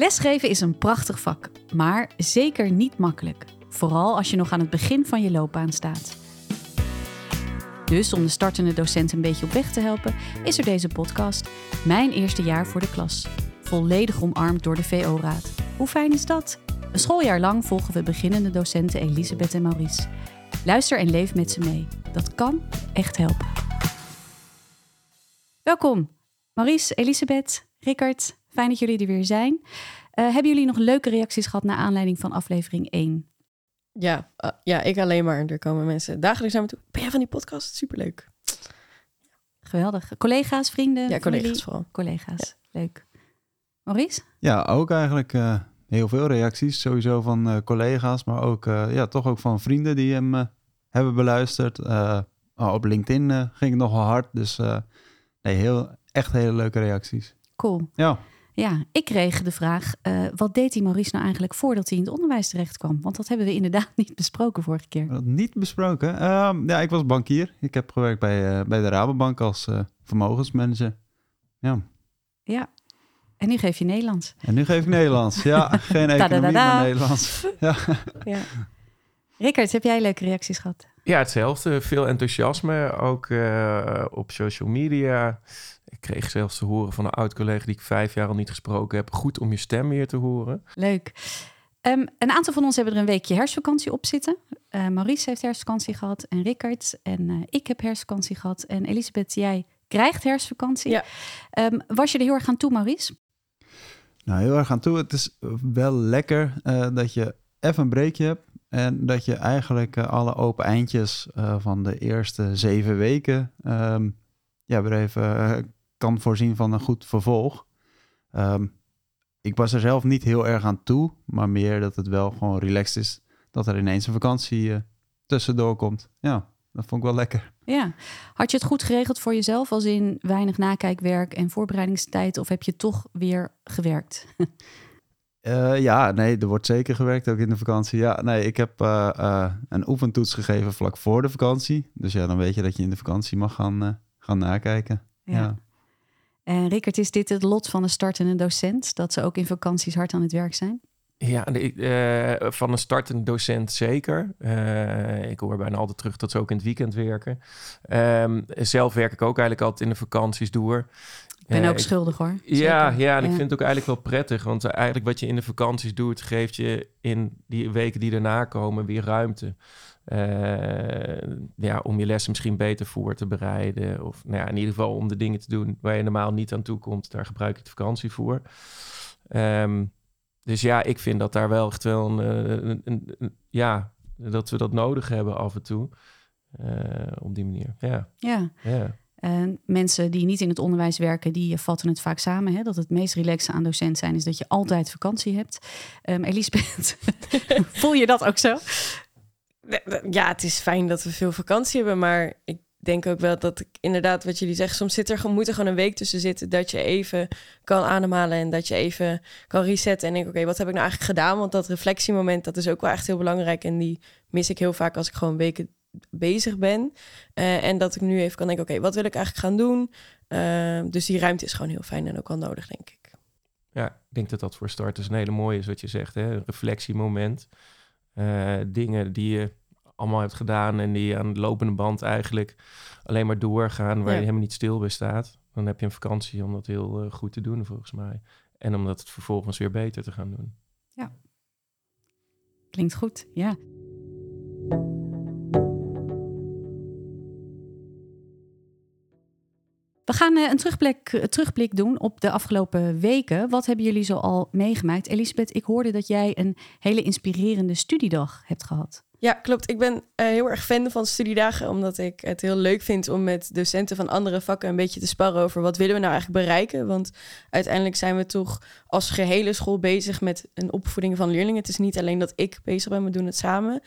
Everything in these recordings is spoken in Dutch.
Lesgeven is een prachtig vak, maar zeker niet makkelijk. Vooral als je nog aan het begin van je loopbaan staat. Dus om de startende docent een beetje op weg te helpen, is er deze podcast, Mijn Eerste Jaar voor de Klas. Volledig omarmd door de VO-raad. Hoe fijn is dat? Een schooljaar lang volgen we beginnende docenten Elisabeth en Maurice. Luister en leef met ze mee. Dat kan echt helpen. Welkom, Maurice, Elisabeth, Rickert. Fijn dat jullie er weer zijn. Uh, hebben jullie nog leuke reacties gehad naar aanleiding van aflevering 1? Ja, uh, ja, ik alleen maar. Er komen mensen dagelijks naar me toe. Ben jij van die podcast? Superleuk. Geweldig. Collega's, vrienden? Ja, collega's vooral. Collega's, leuk. Maurice? Ja, ook eigenlijk uh, heel veel reacties. Sowieso van uh, collega's, maar ook ja, toch ook van vrienden die hem hebben beluisterd. Oh, op LinkedIn ging het nogal hard. Dus nee, heel, echt hele leuke reacties. Cool. Ja. Ja, ik kreeg de vraag: uh, wat deed die Maurice nou eigenlijk voordat hij in het onderwijs terecht kwam? Want dat hebben we inderdaad niet besproken vorige keer. Dat niet besproken? Uh, ja, ik was bankier. Ik heb gewerkt bij, uh, bij de Rabobank als eh, vermogensmanager. Ja. Ja. En nu geef je Nederlands. En nu geef ik Nederlands. Ja, geen economie, maar Nederlands. Ja. ja. Rickert, heb jij leuke reacties gehad? Ja, hetzelfde. Veel enthousiasme, ook op social media. Ik kreeg zelfs te horen van een oud-collega die ik vijf jaar al niet gesproken heb. Goed om je stem weer te horen. Leuk. Um, een aantal van ons hebben er een weekje herfstvakantie op zitten. Uh, Maurice heeft herfstvakantie gehad en Rickard. En uh, ik heb herfstvakantie gehad. En Elisabeth, jij krijgt herfstvakantie. Ja. Um, was je er heel erg aan toe, Maurice? Nou, heel erg aan toe. Het is wel lekker uh, dat je even een breekje hebt. En dat je eigenlijk alle open eindjes van de eerste zeven weken... Um, ja, weer even kan voorzien van een goed vervolg. Um, ik was er zelf niet heel erg aan toe, maar meer dat het wel gewoon relaxed is dat er ineens een vakantie uh, tussendoor komt. Ja, dat vond ik wel lekker. Ja, had je het goed geregeld voor jezelf, als in weinig nakijkwerk en voorbereidingstijd, of heb je toch weer gewerkt? uh, ja, nee, er wordt zeker gewerkt ook in de vakantie. Ja, nee, ik heb uh, een oefentoets gegeven vlak voor de vakantie. Dus ja, dan weet je dat je in de vakantie mag gaan, gaan nakijken. ja. ja. En Rickert, is dit het lot van een startende docent? Dat ze ook in vakanties hard aan het werk zijn? Ja, uh, van een startende docent zeker. Uh, ik hoor bijna altijd terug dat ze ook in het weekend werken. Um, zelf werk ik ook eigenlijk altijd in de vakanties door. Ik ben ook schuldig hoor. Ja, ja, en ik vind het ook eigenlijk wel prettig. Want eigenlijk wat je in de vakanties doet, geeft je in die weken die daarna komen weer ruimte. Uh, ja, om je lessen misschien beter voor te bereiden. Of nou ja, in ieder geval om de dingen te doen waar je normaal niet aan toe komt. Daar gebruik ik de vakantie voor. Um, dus ja, ik vind dat daar wel echt wel een, een, een, een ja, dat we dat nodig hebben af en toe. Uh, op die manier. Ja. Ja. ja. En mensen die niet in het onderwijs werken, die vatten het vaak samen. Hè? Dat het meest relaxe aan docent zijn is dat je altijd vakantie hebt. Um, Elisabeth, voel je dat ook zo? Ja, het is fijn dat we veel vakantie hebben, maar ik denk ook wel dat ik inderdaad wat jullie zeggen, soms zit er, moet er gewoon een week tussen zitten dat je even kan ademhalen en dat je even kan resetten en denk, oké, wat heb ik nou eigenlijk gedaan? Want dat reflectiemoment, dat is ook wel echt heel belangrijk en die mis ik heel vaak als ik gewoon weken bezig ben. Uh, en dat ik nu even kan denken, oké, wat wil ik eigenlijk gaan doen? Uh, dus die ruimte is gewoon heel fijn en ook wel nodig, denk ik. Ja, ik denk dat dat voor starters een hele mooie is wat je zegt, hè? Een reflectiemoment. Uh, dingen die je allemaal hebt gedaan en die aan de lopende band eigenlijk alleen maar doorgaan, waar ja. je helemaal niet stil bij staat. Dan heb je een vakantie om dat heel uh, goed te doen, volgens mij. En om dat vervolgens weer beter te gaan doen. Ja. Klinkt goed, ja. We gaan uh, een terugblik, uh, terugblik doen op de afgelopen weken. Wat hebben jullie zo al meegemaakt? Elisabeth, ik hoorde dat jij een hele inspirerende studiedag hebt gehad. Ja, klopt. Ik ben uh, heel erg fan van studiedagen, omdat ik het heel leuk vind om met docenten van andere vakken een beetje te sparren over wat willen we nou eigenlijk bereiken. Want uiteindelijk zijn we toch als gehele school bezig met een opvoeding van leerlingen. Het is niet alleen dat ik bezig ben, we doen het samen.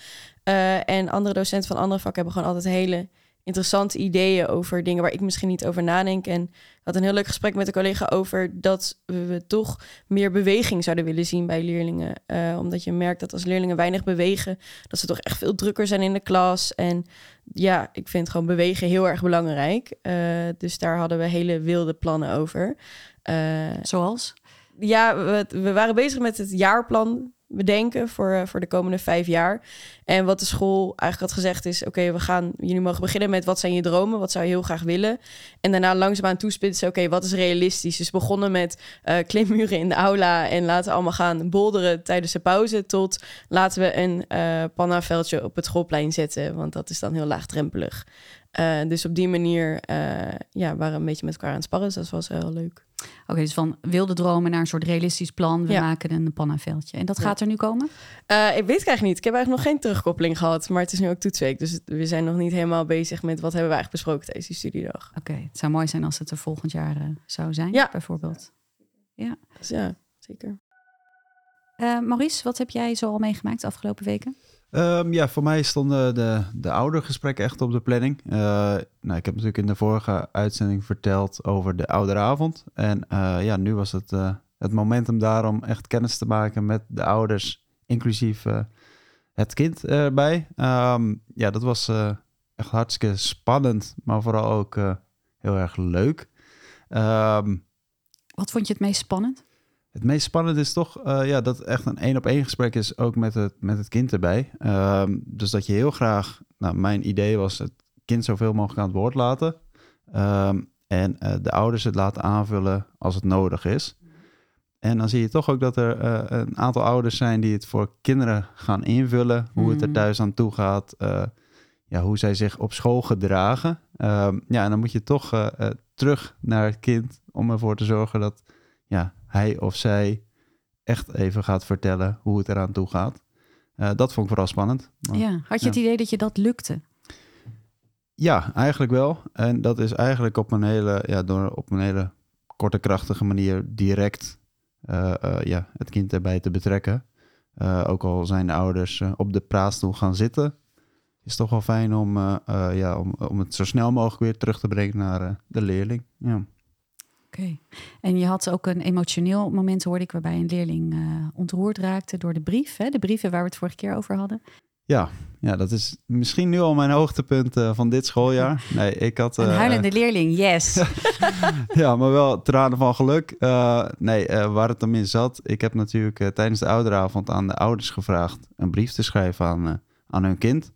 Uh, en andere docenten van andere vakken hebben gewoon altijd hele interessante ideeën over dingen waar ik misschien niet over nadenk. En ik had een heel leuk gesprek met een collega over dat we toch meer beweging zouden willen zien bij leerlingen. Uh, omdat je merkt dat als leerlingen weinig bewegen, dat ze toch echt veel drukker zijn in de klas. En ja, ik vind gewoon bewegen heel erg belangrijk. Uh, dus daar hadden we hele wilde plannen over. Uh, Zoals? ja, we, we waren bezig met het jaarplan bedenken voor, eh, voor de komende vijf jaar. En wat de school eigenlijk had gezegd is... oké, we gaan jullie mogen beginnen met wat zijn je dromen? Wat zou je heel graag willen? En daarna langzaamaan toespitsen, oké, wat is realistisch? Dus begonnen met uh, klimmuren in de aula... en laten we allemaal gaan bolderen tijdens de pauze... tot laten we een uh, pannaveldje op het schoolplein zetten... want dat is dan heel laagdrempelig. Dus op die manier ja, waren we een beetje met elkaar aan het sparren. Dus dat was heel leuk. Oké, dus van wilde dromen naar een soort realistisch plan. We maken een pannaveldje. En dat gaat er nu komen? Uh, ik weet het eigenlijk niet. Ik heb eigenlijk nog geen terugkoppeling gehad. Maar het is nu ook toetsweek. Dus we zijn nog niet helemaal bezig met wat hebben we eigenlijk besproken tijdens die studiedag. Oké, het zou mooi zijn als het er volgend jaar uh, zou zijn, ja. bijvoorbeeld. Ja, dus ja zeker. Uh, Maurice, wat heb jij zo al meegemaakt de afgelopen weken? Um, ja, voor mij stonden de, de oudergesprekken echt op de planning. Uh, nou, ik heb natuurlijk in de vorige uitzending verteld over de ouderavond. En uh, ja, nu was het uh, het momentum daar om echt kennis te maken met de ouders, inclusief het kind erbij. Um, ja, dat was echt hartstikke spannend, maar vooral ook heel erg leuk. Um, Wat vond je het meest spannend? Het meest spannende is toch uh, ja, dat het echt een één op één gesprek is, ook met het, met het kind erbij. Um, dus dat je heel graag, nou, mijn idee was het kind zoveel mogelijk aan het woord laten. Um, en uh, de ouders het laten aanvullen als het nodig is. En dan zie je toch ook dat er uh, een aantal ouders zijn die het voor kinderen gaan invullen. Hoe het er Mhm. thuis aan toe gaat. ja, hoe zij zich op school gedragen. Um, ja, en dan moet je toch terug naar het kind om ervoor te zorgen dat ja, hij of zij echt even gaat vertellen hoe het eraan toe gaat. Uh, dat vond ik vooral spannend. Maar, ja, had je ja. het idee dat je dat lukte? Ja, eigenlijk wel. En dat is eigenlijk op een hele, ja, door op een hele korte, krachtige manier direct uh, uh, ja, het kind erbij te betrekken. Ook al zijn de ouders op de praatstoel gaan zitten, is het toch wel fijn om, ja, om, om het zo snel mogelijk weer terug te brengen naar de leerling. Ja. Oké. Okay. En je had ook een emotioneel moment, hoorde ik, waarbij een leerling uh, ontroerd raakte door de brief. Hè? De brieven waar we het vorige keer over hadden. Ja, ja dat is misschien nu al mijn hoogtepunt uh, van dit schooljaar. Nee, ik had... Uh, een huilende leerling, yes. ja, maar wel tranen van geluk. Uh, nee, waar het om in zat, ik heb natuurlijk tijdens de ouderavond aan de ouders gevraagd een brief te schrijven aan, aan hun kind.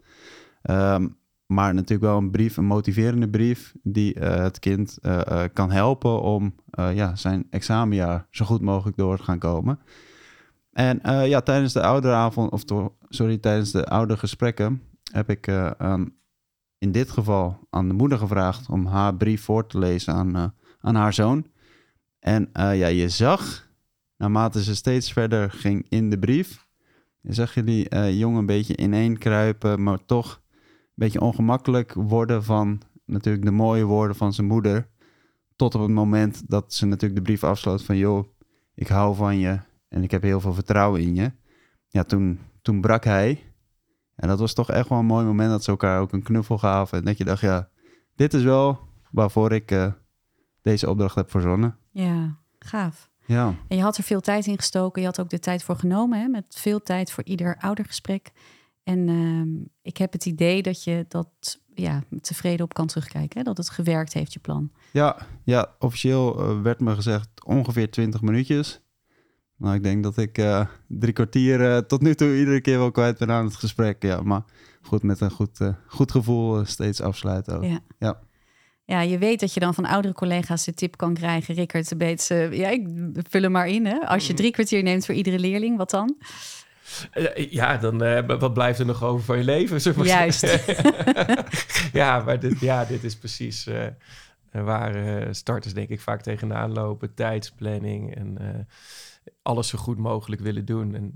Um, maar natuurlijk wel een brief, een motiverende brief, die uh, het kind uh, uh, kan helpen om ja, zijn examenjaar zo goed mogelijk door te gaan komen. En ja, tijdens de ouderavond, of sorry, tijdens de oude gesprekken heb ik in dit geval aan de moeder gevraagd om haar brief voor te lezen aan, aan haar zoon. En ja, je zag, naarmate ze steeds verder ging in de brief, zag je die jongen een beetje ineenkruipen, maar toch beetje ongemakkelijk worden van natuurlijk de mooie woorden van zijn moeder. Tot op het moment dat ze natuurlijk de brief afsloot van joh, ik hou van je en ik heb heel veel vertrouwen in je. Ja, toen, toen brak hij. En dat was toch echt wel een mooi moment dat ze elkaar ook een knuffel gaven. En dat je dacht, ja, dit is wel waarvoor ik uh, deze opdracht heb verzonnen. Ja, gaaf. Ja. En je had er veel tijd in gestoken. Je had ook de tijd voor genomen, hè? met veel tijd voor ieder oudergesprek. En uh, ik heb het idee dat je dat ja, tevreden op kan terugkijken. Hè? Dat het gewerkt heeft, je plan. Ja, ja officieel uh, werd me gezegd ongeveer 20 minuutjes. Nou, ik denk dat ik uh, drie kwartier uh, tot nu toe iedere keer wel kwijt ben aan het gesprek. Ja, maar goed, met een goed, goed gevoel steeds afsluiten ook. Ja. ja. Ja, je weet dat je dan van oudere collega's de tip kan krijgen. Rickert, Beets, ja, ik vul hem maar in. Hè? Als je drie kwartier neemt voor iedere leerling, wat dan? Ja, dan uh, wat blijft er nog over van je leven? Zeg maar. Juist. ja, maar dit, ja, dit is precies uh, waar uh, starters denk ik vaak tegenaan lopen. Tijdsplanning en alles zo goed mogelijk willen doen. En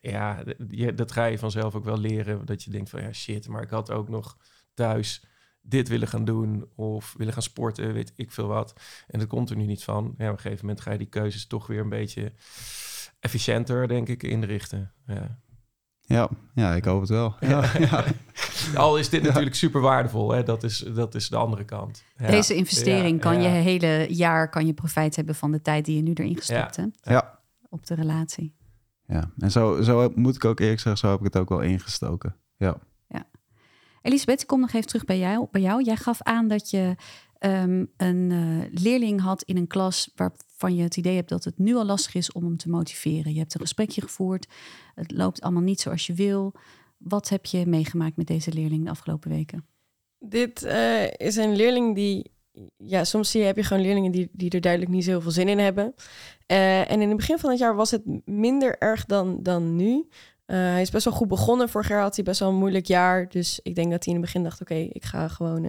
ja, je, dat ga je vanzelf ook wel leren. Dat je denkt van ja shit, maar ik had ook nog thuis dit willen gaan doen of willen gaan sporten, weet ik veel wat. En dat komt er nu niet van. Ja, op een gegeven moment ga je die keuzes toch weer een beetje efficiënter, denk ik, inrichten. Ja, ja, ja ik hoop het wel. Ja, ja. Al is dit natuurlijk super waardevol, hè? Dat, is, dat is de andere kant. Deze investering kan je hele jaar kan je profijt hebben van de tijd die je nu erin gestopt hebt. Ja. Op de relatie. Ja, en zo, zo moet ik ook eerlijk zeggen, zo heb ik het ook wel ingestoken. Ja. ja. Elisabeth, ik kom nog even terug bij jou. Bij jou. Jij gaf aan dat je um, een uh, leerling had in een klas waar waarvan je het idee hebt dat het nu al lastig is om hem te motiveren. Je hebt een gesprekje gevoerd, het loopt allemaal niet zoals je wil. Wat heb je meegemaakt met deze leerling de afgelopen weken? Dit uh, is een leerling die ja, soms zie je, heb je gewoon leerlingen die, die er duidelijk niet zo heel veel zin in hebben. Uh, en in het begin van het jaar was het minder erg dan, dan nu. Uh, hij is best wel goed begonnen. Vorig jaar had hij best wel een moeilijk jaar. Dus ik denk dat hij in het begin dacht: oké, ik ga gewoon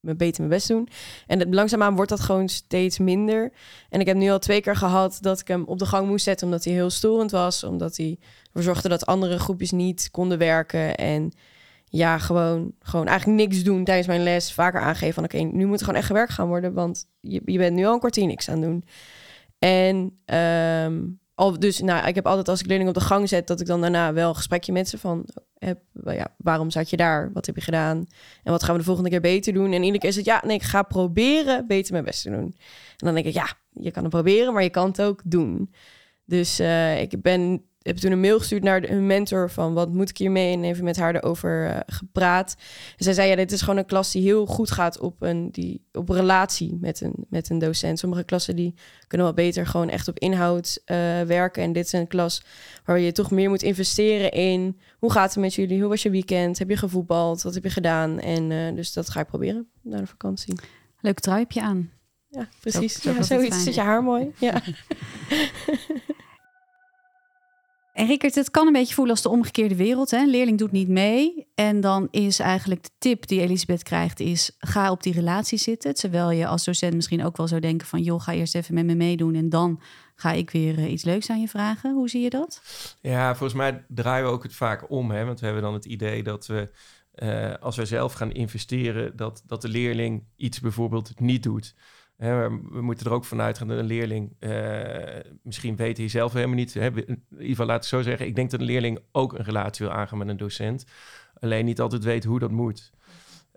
beter mijn best doen. En het, langzaamaan wordt dat gewoon steeds minder. En ik heb nu al twee keer gehad dat ik hem op de gang moest zetten, omdat hij heel storend was. Omdat hij ervoor zorgde dat andere groepjes niet konden werken. En ja, gewoon, gewoon eigenlijk niks doen tijdens mijn les. Vaker aangeven van oké, nu moet er gewoon echt gewerkt gaan worden. Want je, je bent nu al een kwartier niks aan doen. En um, dus nou, ik heb altijd als ik leerling op de gang zet, dat ik dan daarna wel een gesprekje met ze van heb, ja, waarom zat je daar? Wat heb je gedaan? En wat gaan we de volgende keer beter doen? En iedere keer is het ja, nee, ik ga proberen beter mijn best te doen. En dan denk ik, ja, je kan het proberen, maar je kan het ook doen. Dus uh, ik ben heb toen een mail gestuurd naar hun mentor van wat moet ik hiermee en even met haar erover uh, gepraat. En zij zei ja, dit is gewoon een klas die heel goed gaat op een die op relatie met een met een docent. Sommige klassen die kunnen wel beter gewoon echt op inhoud uh, werken en dit is een klas waar je toch meer moet investeren in hoe gaat het met jullie, hoe was je weekend, heb je gevoetbald, wat heb je gedaan en uh, dus dat ga ik proberen na de vakantie. Leuk truipje aan. Ja, precies. Zo, zo ja, zoiets zit je haar mooi. Ja. En Rickert, het kan een beetje voelen als de omgekeerde wereld. Hè? Een leerling doet niet mee. En dan is eigenlijk de tip die Elisabeth krijgt, is ga op die relatie zitten. Terwijl je als docent misschien ook wel zou denken van, joh, ga eerst even met me meedoen en dan ga ik weer uh, iets leuks aan je vragen. Hoe zie je dat? Ja, volgens mij draaien we ook het vaak om. Hè? Want we hebben dan het idee dat we, uh, als wij zelf gaan investeren, dat, dat de leerling iets bijvoorbeeld niet doet we moeten er ook vanuit gaan dat een leerling, uh, misschien weet hij zelf helemaal niet. Hè, in ieder geval laat ik zo zeggen, ik denk dat een leerling ook een relatie wil aangaan met een docent. Alleen niet altijd weet hoe dat moet.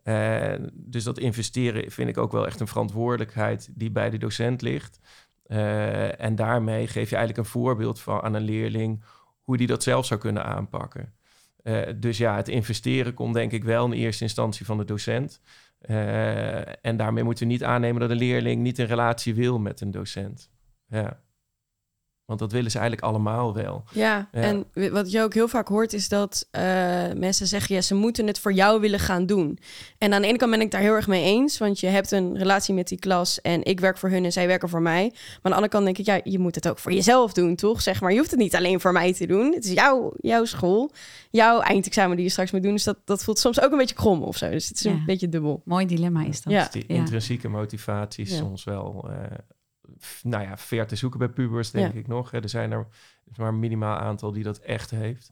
Uh, dus dat investeren vind ik ook wel echt een verantwoordelijkheid die bij de docent ligt. Uh, en daarmee geef je eigenlijk een voorbeeld van aan een leerling hoe die dat zelf zou kunnen aanpakken. dus ja, het investeren komt denk ik wel in eerste instantie van de docent. Uh, en daarmee moeten we niet aannemen dat een leerling niet een relatie wil met een docent. Ja. Want dat willen ze eigenlijk allemaal wel. Ja, en wat je ook heel vaak hoort is dat uh, mensen zeggen... ja, ze moeten het voor jou willen gaan doen. En aan de ene kant ben ik daar heel erg mee eens... want je hebt een relatie met die klas en ik werk voor hun en zij werken voor mij. Maar aan de andere kant denk ik, ja, je moet het ook voor jezelf doen, toch? Zeg maar, je hoeft het niet alleen voor mij te doen. Het is jouw, jouw school, jouw eindexamen die je straks moet doen. Dus dat, dat voelt soms ook een beetje krom of zo. Dus het is een beetje dubbel. Mooi dilemma is dat. Ja. Dus die intrinsieke motivatie is soms wel... Uh, nou ja, ver te zoeken bij pubers, denk ik nog. Er zijn er maar een minimaal aantal die dat echt heeft.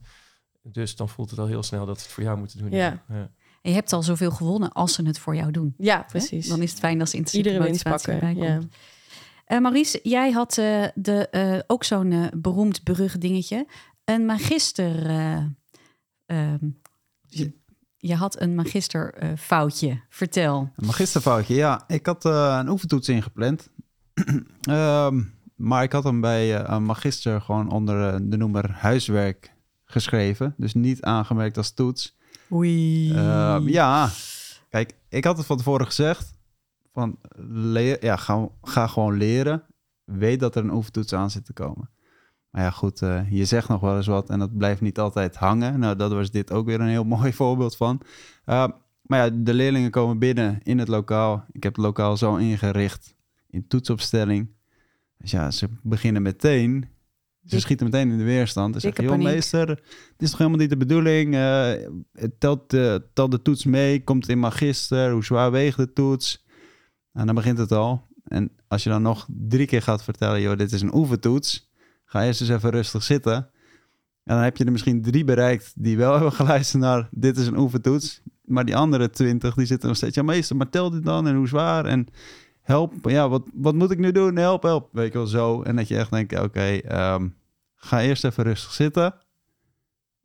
Dus dan voelt het al heel snel dat ze het voor jou moeten doen. Ja. ja. En je hebt al zoveel gewonnen als ze het voor jou doen. Ja, precies. Dan is het fijn als intrinsieke Iedere motivatie pakken, bij komt. Ja. Uh, Maurice, jij had uh, de, uh, ook zo'n beroemd berucht dingetje. Een magister... Ehm, je, je had een magisterfoutje. Vertel. Een magisterfoutje, ja. Ik had een oefentoets ingepland. Um, maar ik had hem bij uh, een magister gewoon onder uh, de noemer huiswerk geschreven. Dus niet aangemerkt als toets. Oei. Uh, ja, kijk, ik had het van tevoren gezegd. Van leer, ja, ga, ga gewoon leren. Weet dat er een oefentoets aan zit te komen. Maar ja, goed, uh, je zegt nog wel eens wat en dat blijft niet altijd hangen. Nou, dat was dit ook weer een heel mooi voorbeeld van. Uh, maar ja, de leerlingen komen binnen in het lokaal. Ik heb het lokaal zo ingericht in toetsopstelling. Dus ja, ze beginnen meteen. Ze schieten meteen in de weerstand. Ze zeggen, joh meester, dit is toch helemaal niet de bedoeling? Uh, telt, uh, telt de toets mee? Komt het in magister? Hoe zwaar weegt de toets? En nou, dan begint het al. En als je dan nog drie keer gaat vertellen, joh, dit is een oefentoets. Ga eerst eens even rustig zitten. En dan heb je er misschien drie bereikt die wel hebben geluisterd naar dit is een oefentoets. Maar die andere twintig, die zitten nog steeds, ja meester, maar tel dit dan en hoe zwaar? En help, ja, wat, wat moet ik nu doen? Help, help. Weet je wel, zo. En dat je echt denkt, oké, ehm, ga eerst even rustig zitten.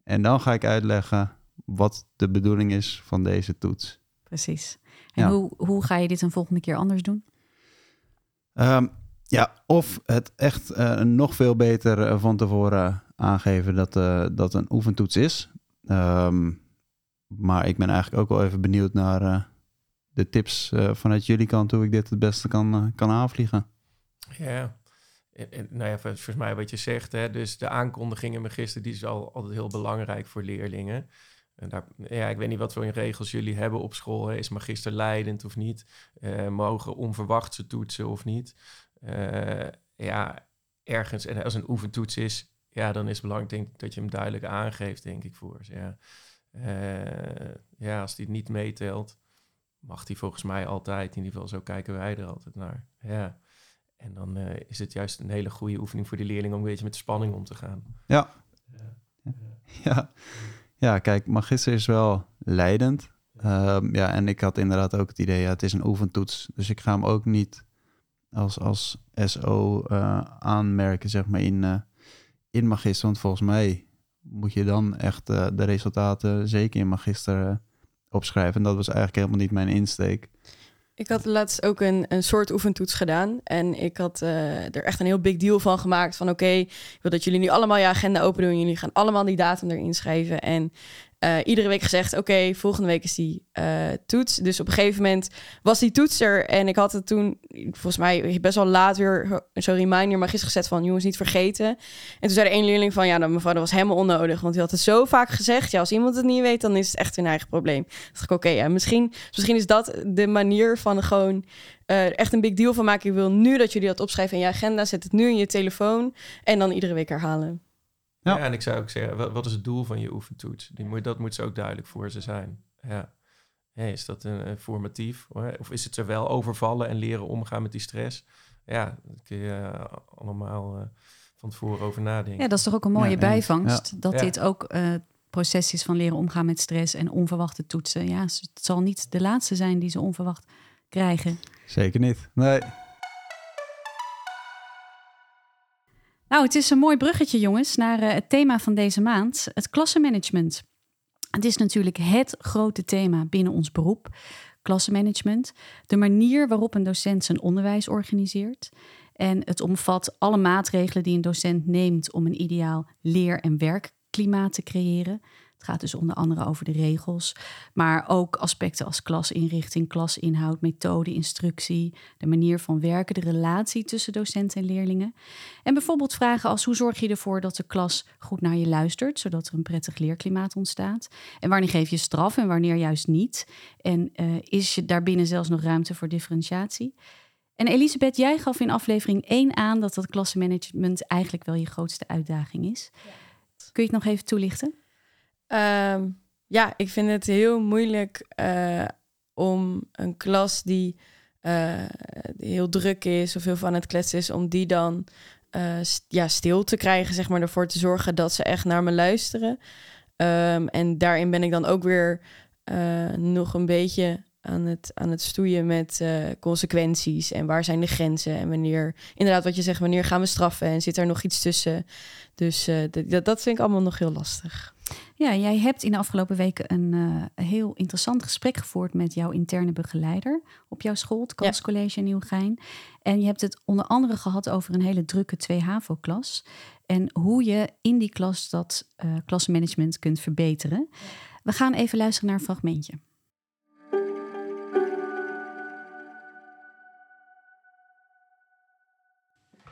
En dan ga ik uitleggen wat de bedoeling is van deze toets. Precies. En hoe, hoe ga je dit een volgende keer anders doen? Um, ja, of het echt uh, nog veel beter uh, van tevoren aangeven dat, uh, dat een oefentoets is. Um, maar ik ben eigenlijk ook wel even benieuwd naar de tips uh, vanuit jullie kant hoe ik dit het beste kan, uh, kan aanvliegen. Ja, nou ja, volgens mij wat je zegt, hè, dus de aankondiging in magister, die is al altijd heel belangrijk voor leerlingen. En daar, ja, ik weet niet wat voor regels jullie hebben op school. Is magister leidend of niet? Uh, mogen onverwachte toetsen of niet? Ja, ergens, en als een oefentoets is, ja, dan is het belangrijk denk dat je hem duidelijk aangeeft, denk ik, voor. Ja. Ja, als die niet meetelt, mag die volgens mij altijd, in ieder geval zo kijken wij er altijd naar. Ja. En dan uh, is het juist een hele goede oefening voor die leerling om een beetje met de spanning om te gaan. Ja. Ja, ja. ja kijk, magister is wel leidend. Um, ja, en ik had inderdaad ook het idee, ja, het is een oefentoets. Dus ik ga hem ook niet als, als SO uh, aanmerken, zeg maar, in, uh, in magister. Want volgens mij moet je dan echt uh, de resultaten zeker in magister opschrijven. En dat was eigenlijk helemaal niet mijn insteek. Ik had laatst ook een, een soort oefentoets gedaan. En ik had uh, er echt een heel big deal van gemaakt. Van oké, ik wil dat jullie nu allemaal je agenda open doen. Jullie gaan allemaal die datum erin schrijven. En uh, iedere week gezegd: Oké, volgende week is die uh, toets. Dus op een gegeven moment was die toets er. En ik had het toen, volgens mij, best wel laat weer zo'n reminder maar gisteren gezet van: Jongens, niet vergeten. En toen zei er één leerling van: Ja, nou, mevrouw, dat was helemaal onnodig. Want die had het zo vaak gezegd. Ja, als iemand het niet weet, dan is het echt hun eigen probleem. Toen dacht ik: Oké, ja, misschien, misschien is dat de manier van gewoon. Uh, echt een big deal van maken. Ik wil nu dat jullie dat opschrijven in je agenda. Zet het nu in je telefoon. En dan iedere week herhalen. Ja. ja. en ik zou ook zeggen, wat, wat, is het doel van je oefentoets? Die moet, dat moet ze ook duidelijk voor ze zijn. Ja. Hey, is dat een, een formatief? Of is het er wel overvallen en leren omgaan met die stress? Ja, daar kun je uh, allemaal uh, van tevoren over nadenken. Ja, dat is toch ook een mooie ja, bijvangst. Ja. Dat dit ook uh, proces is van leren omgaan met stress en onverwachte toetsen. Ja, het zal niet de laatste zijn die ze onverwacht krijgen. Zeker niet. Nee. Nou, het is een mooi bruggetje, jongens, naar uh, het thema van deze maand: het klassenmanagement. Het is natuurlijk het grote thema binnen ons beroep, klassenmanagement. De manier waarop een docent zijn onderwijs organiseert. En het omvat alle maatregelen die een docent neemt om een ideaal leer- en werkklimaat te creëren. Het gaat dus onder andere over de regels, maar ook aspecten als klasinrichting, klasinhoud, methode, instructie, de manier van werken, de relatie tussen docenten en leerlingen. En bijvoorbeeld vragen als hoe zorg je ervoor dat de klas goed naar je luistert, zodat er een prettig leerklimaat ontstaat? En wanneer geef je straf en wanneer juist niet? En uh, is je daarbinnen zelfs nog ruimte voor differentiatie? En Elisabeth, jij gaf in aflevering 1 aan dat dat klassenmanagement eigenlijk wel je grootste uitdaging is. Ja. Kun je het nog even toelichten? Um, ja, ik vind het heel moeilijk uh, om een klas die, die, heel druk is of heel van het kletsen is, om die dan st ja, stil te krijgen, zeg maar, ervoor te zorgen dat ze echt naar me luisteren. Um, en daarin ben ik dan ook weer nog een beetje aan het, aan het stoeien met consequenties en waar zijn de grenzen en wanneer, inderdaad wat je zegt, wanneer gaan we straffen en zit er nog iets tussen. Dus dat, dat vind ik allemaal nog heel lastig. Ja, jij hebt in de afgelopen weken een uh, heel interessant gesprek gevoerd met jouw interne begeleider op jouw school, het Kanscollege in Nieuwegein. En je hebt het onder andere gehad over een hele drukke 2 HAVO-klas en hoe je in die klas dat klassenmanagement kunt verbeteren. We gaan even luisteren naar een fragmentje.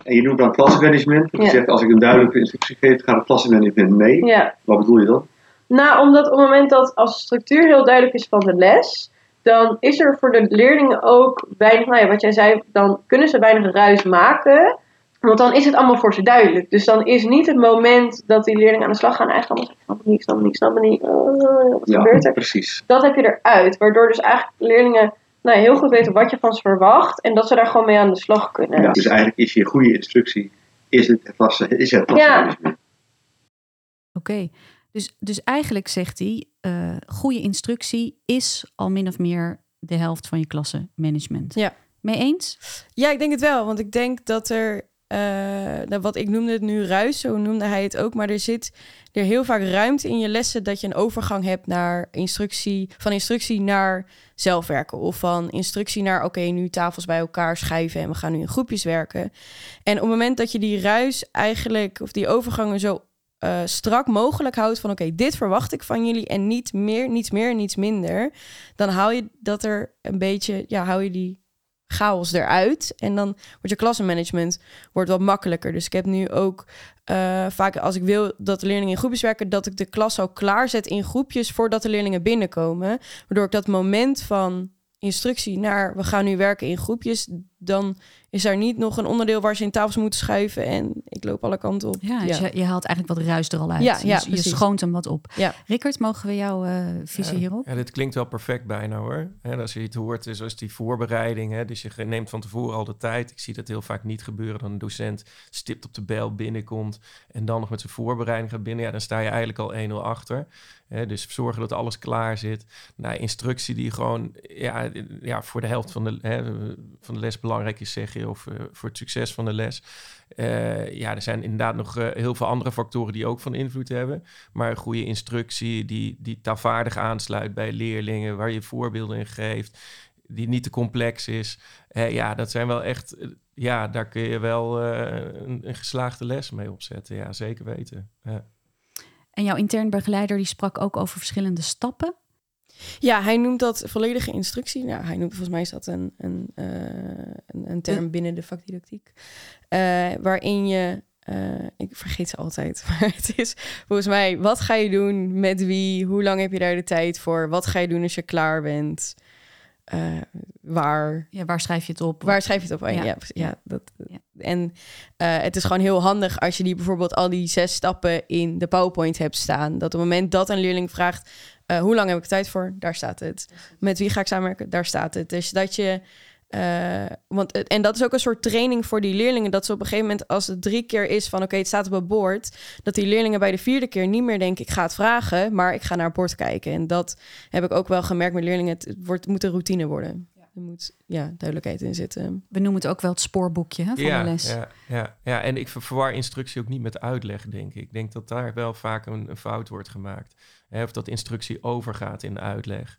En je noemt dan klassenmanagement. Je zegt als ik een duidelijke instructie geef, gaat het klassenmanagement mee. Ja. Wat bedoel je dan? Nou, omdat op het moment dat als de structuur heel duidelijk is van de les, dan is er voor de leerlingen ook weinig, nou ja, wat jij zei, dan kunnen ze weinig ruis maken. Want dan is het allemaal voor ze duidelijk. Dus dan is niet het moment dat die leerlingen aan de slag gaan eigenlijk allemaal zeggen, snap niet, snap niet, snap niet. Uh, wat ja, gebeurt er? precies. Dat heb je eruit. Waardoor dus eigenlijk leerlingen nou, heel goed weten wat je van ze verwacht en dat ze daar gewoon mee aan de slag kunnen. Ja, dus eigenlijk is je goede instructie, is het klasse, is het Ja. Oké, okay. dus, dus eigenlijk zegt hij, uh, goede instructie is al min of meer de helft van je klassenmanagement. Ja. Mee eens? Ja, ik denk het wel, want ik denk dat er uh, wat ik noemde het nu ruis, zo noemde hij het ook. Maar er zit er heel vaak ruimte in je lessen dat je een overgang hebt naar instructie, van instructie naar zelfwerken. Of van instructie naar oké, nu tafels bij elkaar schrijven en we gaan nu in groepjes werken. En op het moment dat je die ruis eigenlijk, of die overgangen zo uh, strak mogelijk houdt van oké, dit verwacht ik van jullie en niet meer, niets meer, niets minder. Dan hou je dat er een beetje, ja, hou je die chaos eruit. En dan wordt je klassenmanagement wordt wat makkelijker. Dus ik heb nu ook uh, vaak als ik wil dat de leerlingen in groepjes werken, dat ik de klas al klaarzet in groepjes voordat de leerlingen binnenkomen. Waardoor ik dat moment van instructie naar we gaan nu werken in groepjes, dan is er niet nog een onderdeel waar ze in tafels moeten schuiven en ik loop alle kanten op. Ja, dus Je, haalt eigenlijk wat ruis er al uit. Ja, ja je, je schoont hem wat op. Ja. Rickert, mogen we jouw uh, visie hierop? Ja, dit klinkt wel perfect bijna hoor. En als je het hoort, zoals die voorbereiding, hè, dus je neemt van tevoren al de tijd. Ik zie dat heel vaak niet gebeuren. Dan een docent stipt op de bel binnenkomt en dan nog met zijn voorbereiding gaat binnen. Ja, dan sta je eigenlijk al 1-0 achter. Hè, dus zorgen dat alles klaar zit. Nou, instructie die gewoon ja, ja, voor de helft van de, hè, van de les belangrijk is, zeg je, of uh, voor het succes van de les. Uh, ja, er zijn inderdaad nog uh, heel veel andere factoren die ook van invloed hebben. Maar een goede instructie die, die taalvaardig aansluit bij leerlingen, waar je voorbeelden in geeft, die niet te complex is. ja, dat zijn wel echt, ja, daar kun je wel een, een, geslaagde les mee opzetten. Ja, zeker weten. En jouw intern begeleider die sprak ook over verschillende stappen. Ja, hij noemt dat volledige instructie. Nou, hij noemt volgens mij is dat een, een, uh, een, een, term binnen de vakdidactiek. Uh, waarin je, uh, ik vergeet ze altijd, maar het is volgens mij, wat ga je doen, met wie, hoe lang heb je daar de tijd voor, wat ga je doen als je klaar bent, waar... Ja, waar schrijf je het op? Waar schrijf je het op? Ja, ja, ja dat, ja. En het is gewoon heel handig als je die bijvoorbeeld al die zes stappen in de PowerPoint hebt staan. Dat op het moment dat een leerling vraagt, uh, hoe lang heb ik tijd voor? Daar staat het. Met wie ga ik samenwerken? Daar staat het. Dus dat je. Uh, want, en dat is ook een soort training voor die leerlingen. Dat ze op een gegeven moment, als het drie keer is van oké, het staat op het bord. Dat die leerlingen bij de vierde keer niet meer denken, ik ga het vragen, maar ik ga naar het bord kijken. En dat heb ik ook wel gemerkt met leerlingen. Het, wordt, moet een routine worden. Er moet ja, duidelijkheid in zitten. We noemen het ook wel het spoorboekje hè, van ja, de les. Ja, ja, ja, en ik verwar instructie ook niet met uitleg, denk ik. Ik denk dat daar wel vaak een, een fout wordt gemaakt. Hè, of dat instructie overgaat in uitleg.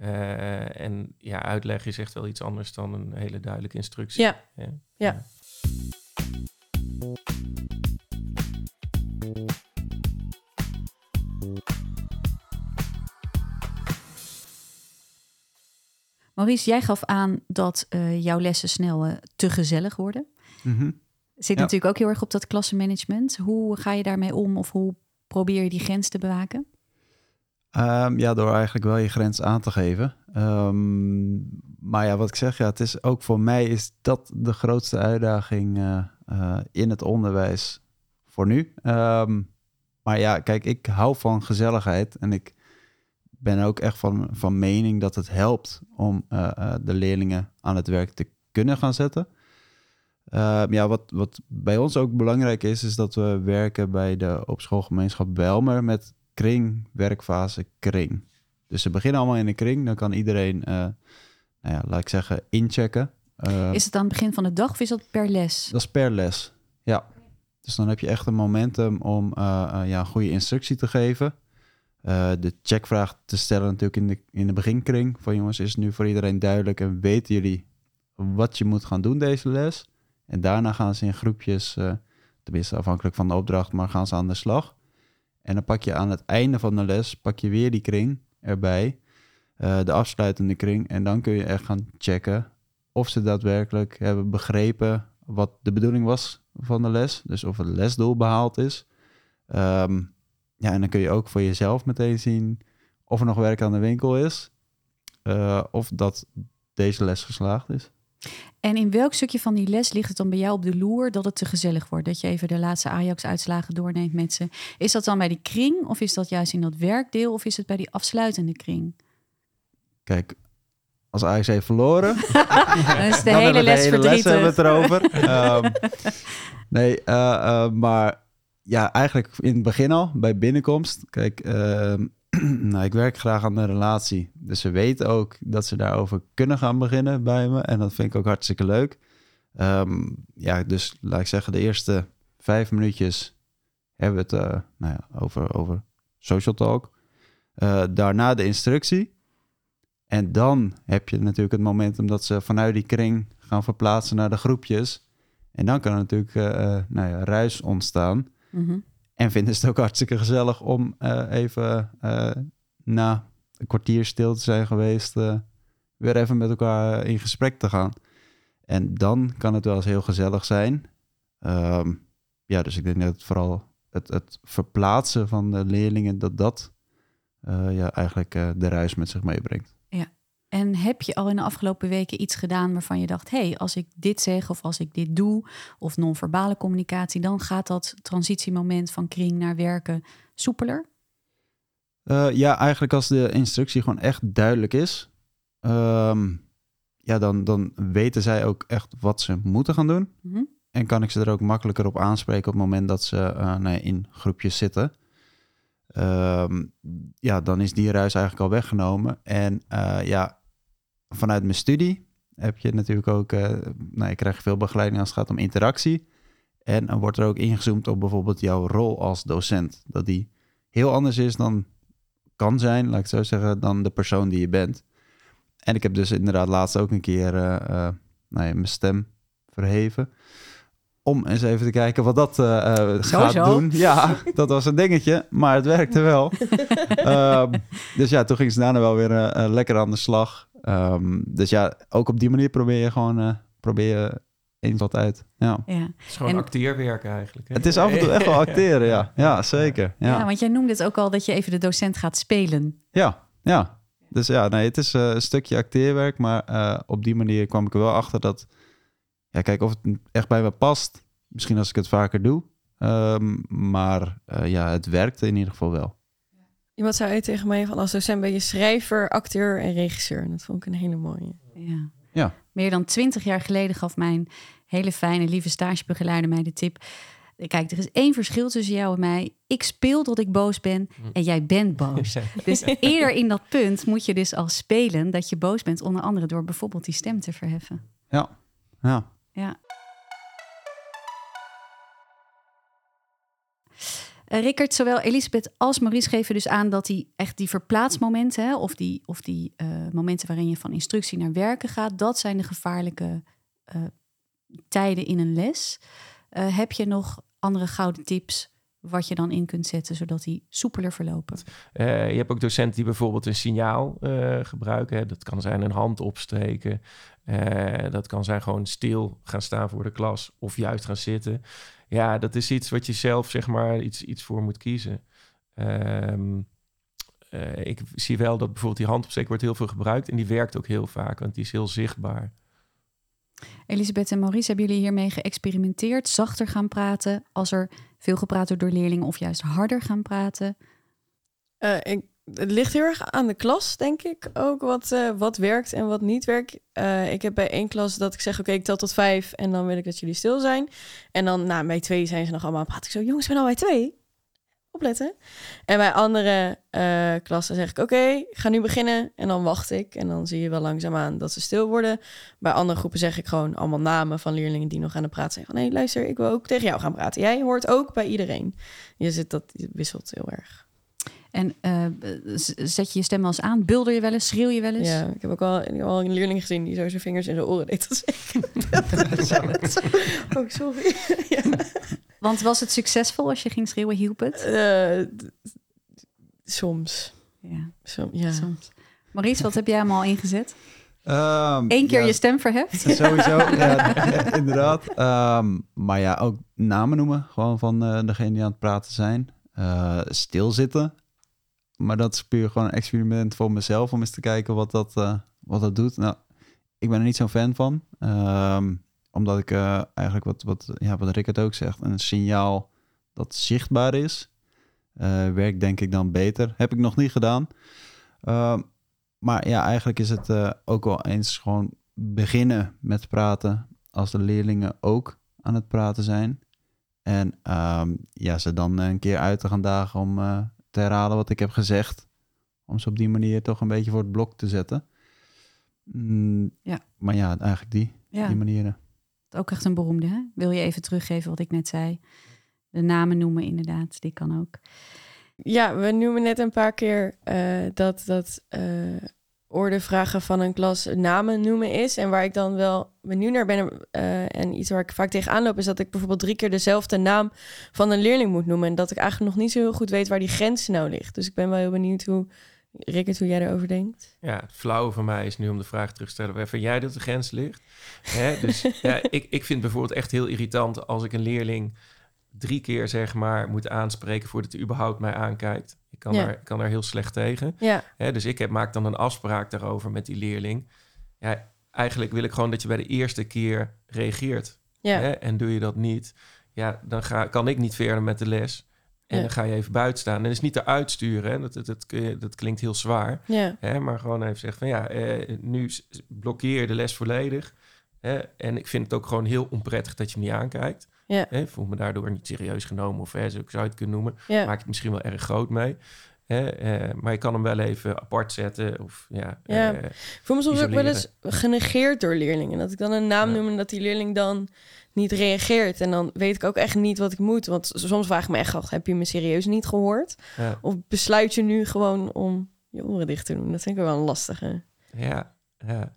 Uh, en ja, uitleg is echt wel iets anders dan een hele duidelijke instructie. Ja. ja. ja. Maurice, jij gaf aan dat uh, jouw lessen snel uh, te gezellig worden. Mm -hmm. Zit ja. natuurlijk ook heel erg op dat klassenmanagement. Hoe ga je daarmee om of hoe probeer je die grens te bewaken? Um, ja, door eigenlijk wel je grens aan te geven. Um, maar ja, wat ik zeg, ja, het is ook voor mij is dat de grootste uitdaging uh, uh, in het onderwijs voor nu. Um, maar ja, kijk, ik hou van gezelligheid en ik ben ook echt van, van mening dat het helpt om uh, de leerlingen aan het werk te kunnen gaan zetten. ja, wat, wat bij ons ook belangrijk is, is dat we werken bij de op schoolgemeenschap Belmer met kring, werkfase, kring. Dus ze beginnen allemaal in een kring. Dan kan iedereen, uh, nou ja, laat ik zeggen, inchecken. Uh, is het aan het begin van de dag of is dat per les? Dat is per les, ja. Dus dan heb je echt een momentum om uh, ja, een goede instructie te geven. de checkvraag te stellen natuurlijk in de, in de beginkring. Van jongens, is het nu voor iedereen duidelijk en weten jullie wat je moet gaan doen deze les? En daarna gaan ze in groepjes, tenminste afhankelijk van de opdracht, maar gaan ze aan de slag. En dan pak je aan het einde van de les, pak je weer die kring erbij, uh, de afsluitende kring. En dan kun je echt gaan checken of ze daadwerkelijk hebben begrepen wat de bedoeling was van de les. Dus of het lesdoel behaald is. Um, ja, en dan kun je ook voor jezelf meteen zien of er nog werk aan de winkel is. Uh, of dat deze les geslaagd is. En in welk stukje van die les ligt het dan bij jou op de loer dat het te gezellig wordt? Dat je even de laatste Ajax-uitslagen doorneemt met ze. Is dat dan bij die kring of is dat juist in dat werkdeel of is het bij die afsluitende kring? Kijk, als Ajax heeft verloren, dan is de hele les verdrietig. hebben we het erover. um, nee, uh, uh, maar ja, eigenlijk in het begin al, bij binnenkomst. Kijk, uh, nou, ik werk graag aan de relatie. Dus ze weten ook dat ze daarover kunnen gaan beginnen bij me. En dat vind ik ook hartstikke leuk. Um, ja, dus laat ik zeggen, de eerste vijf minuutjes hebben we het uh, nou ja, over, over social talk. Uh, daarna de instructie. En dan heb je natuurlijk het momentum dat ze vanuit die kring gaan verplaatsen naar de groepjes. En dan kan er natuurlijk uh, nou ja, ruis ontstaan. Mm. En vinden ze het ook hartstikke gezellig om uh, even uh, na een kwartier stil te zijn geweest, uh, weer even met elkaar in gesprek te gaan. En dan kan het wel eens heel gezellig zijn. Ehm, ja, dus ik denk dat vooral het, het verplaatsen van de leerlingen, dat dat ja, eigenlijk de reis met zich meebrengt. En heb je al in de afgelopen weken iets gedaan waarvan je dacht: hé, hey, als ik dit zeg of als ik dit doe, of non-verbale communicatie, dan gaat dat transitiemoment van kring naar werken soepeler? Uh, ja, eigenlijk als de instructie gewoon echt duidelijk is, um, ja, dan, dan weten zij ook echt wat ze moeten gaan doen. Mm -hmm. En kan ik ze er ook makkelijker op aanspreken op het moment dat ze uh, nee, in groepjes zitten. Um, ja, dan is die ruis eigenlijk al weggenomen. En uh, ja, vanuit mijn studie heb je natuurlijk ook, uh, nou, je krijgt veel begeleiding als het gaat om interactie. En dan wordt er ook ingezoomd op bijvoorbeeld jouw rol als docent. Dat die heel anders is dan kan zijn, laat ik zo zeggen, dan de persoon die je bent. En ik heb dus inderdaad laatst ook een keer uh, uh, nou ja, mijn stem verheven. Om eens even te kijken wat dat gaat doen. Ja, dat was een dingetje, maar het werkte wel. um, dus ja, toen ging ze daarna wel weer lekker aan de slag. Um, dus ja, ook op die manier probeer je gewoon probeer je eens wat uit. Ja. ja. Het is gewoon en... acteerwerk eigenlijk. Hè? Het is af en toe echt wel acteren, ja. Ja, zeker. Ja. ja, want jij noemde het ook al dat je even de docent gaat spelen. Ja, ja. Dus ja, nee, het is uh, een stukje acteerwerk, maar uh, op die manier kwam ik er wel achter dat, ja, kijk of het echt bij me past. Misschien als ik het vaker doe, um, maar uh, ja, het werkte in ieder geval wel. Iemand zei tegen mij van als docent ben je schrijver, acteur en regisseur. Dat vond ik een hele mooie. Ja. ja. Meer dan twintig jaar geleden gaf mijn hele fijne, lieve stagebegeleider mij de tip. Kijk, er is één verschil tussen jou en mij. Ik speel tot ik boos ben en jij bent boos. Dus eerder in dat punt moet je dus al spelen dat je boos bent. Onder andere door bijvoorbeeld die stem te verheffen. Ja, ja. ja. Rickert, zowel Elisabeth als Maurice geven dus aan dat die echt die verplaatsmomenten, hè, of die, of die uh, momenten waarin je van instructie naar werken gaat, dat zijn de gevaarlijke uh, tijden in een les. heb je nog andere gouden tips wat je dan in kunt zetten, zodat die soepeler verlopen? je hebt ook docenten die bijvoorbeeld een signaal gebruiken. Hè. Dat kan zijn een hand opsteken. dat kan zijn gewoon stil gaan staan voor de klas of juist gaan zitten ja, dat is iets wat je zelf zeg maar iets, iets voor moet kiezen. Um, uh, ik zie wel dat bijvoorbeeld die handopsteek wordt heel veel gebruikt en die werkt ook heel vaak, want die is heel zichtbaar. Elisabeth en Maurice, hebben jullie hiermee geëxperimenteerd? Zachter gaan praten als er veel gepraat wordt door leerlingen of juist harder gaan praten? Uh, ik het ligt heel erg aan de klas, denk ik ook, wat, uh, wat werkt en wat niet werkt. Uh, ik heb bij één klas dat ik zeg, oké, ik tel tot vijf en dan wil ik dat jullie stil zijn. En dan, nou, bij twee zijn ze nog allemaal praat ik zo, jongens, we nou bij twee. Opletten. En bij andere uh, klassen zeg ik, oké, okay, ik ga nu beginnen. En dan wacht ik. En dan zie je wel langzaamaan dat ze stil worden. Bij andere groepen zeg ik gewoon allemaal namen van leerlingen die nog aan de praat zijn. Van, nee, luister, ik wil ook tegen jou gaan praten. Jij hoort ook bij iedereen. Je zit, dat wisselt heel erg. En uh, zet je je stem wel eens aan? Bulder je wel eens? Schreeuw je wel eens? Ja, ik heb ook al, ik heb al een leerling gezien die zo zijn vingers in zijn oren deed. oh, sorry. ja. Want was het succesvol als je ging schreeuwen? Hielp het? Uh, soms. Ja. Som, ja. soms. Maurice, wat heb jij allemaal ingezet? Um, Eén keer ja, je stem verheft? Sowieso, ja, inderdaad. Um, maar ja, ook namen noemen. Gewoon van uh, degene die aan het praten zijn. Uh, stilzitten. Maar dat is puur gewoon een experiment voor mezelf om eens te kijken wat dat, uh, wat dat doet. Nou, ik ben er niet zo'n fan van. Um, omdat ik uh, eigenlijk wat, wat, ja, wat Rickert ook zegt, een signaal dat zichtbaar is, uh, werkt denk ik dan beter. Heb ik nog niet gedaan. Uh, maar ja, eigenlijk is het ook wel eens gewoon beginnen met praten als de leerlingen ook aan het praten zijn. En um, ja, ze dan een keer uit te gaan dagen om te herhalen wat ik heb gezegd. Om ze op die manier toch een beetje voor het blok te zetten. Mm, ja. Maar ja, eigenlijk die, ja. die manieren. Ook echt een beroemde. Hè? Wil je even teruggeven wat ik net zei? De namen noemen inderdaad, die kan ook. Ja, we noemen net een paar keer uh, dat, dat uh, ordevragen van een klas namen noemen is. En waar ik dan wel benieuwd naar ben uh, en iets waar ik vaak tegenaan loop... is dat ik bijvoorbeeld drie keer dezelfde naam van een leerling moet noemen. En dat ik eigenlijk nog niet zo heel goed weet waar die grens nou ligt. Dus ik ben wel heel benieuwd hoe Rickert, hoe jij erover denkt? Ja, het flauwe van mij is nu om de vraag terug te stellen... waar vind jij dat de grens ligt? Hè? Dus ja, ik, ik vind bijvoorbeeld echt heel irritant... als ik een leerling drie keer zeg maar moet aanspreken... voordat hij überhaupt mij aankijkt. Ik kan, ja. daar, kan daar heel slecht tegen. Ja. Hè? Dus ik heb, maak dan een afspraak daarover met die leerling. Ja, eigenlijk wil ik gewoon dat je bij de eerste keer reageert. Ja. Hè? En doe je dat niet, ja, dan ga, kan ik niet verder met de les... En dan ga je even buiten staan. En dat is niet te uitsturen. Hè? Dat, dat, dat, dat, klinkt heel zwaar. Ja. Hè? Maar gewoon even zeggen van ja, eh, nu blokkeer je de les volledig. Hè? En ik vind het ook gewoon heel onprettig dat je me niet aankijkt. Ja. Hè? Voel me daardoor niet serieus genomen of hè, zo zou je het kunnen noemen. Ja. Maak het misschien wel erg groot mee. Hè? Eh, maar je kan hem wel even apart zetten. Of, ja, ja. Eh, ik voel me soms ook wel eens genegeerd door leerlingen. Dat ik dan een naam Ja. noem en dat die leerling dan niet reageert. En dan weet ik ook echt niet wat ik moet. Want soms vraag ik me echt af, heb je me serieus niet gehoord? ja. Of besluit je nu gewoon om je oren dicht te doen? Dat vind ik wel een lastige. Ja, ja.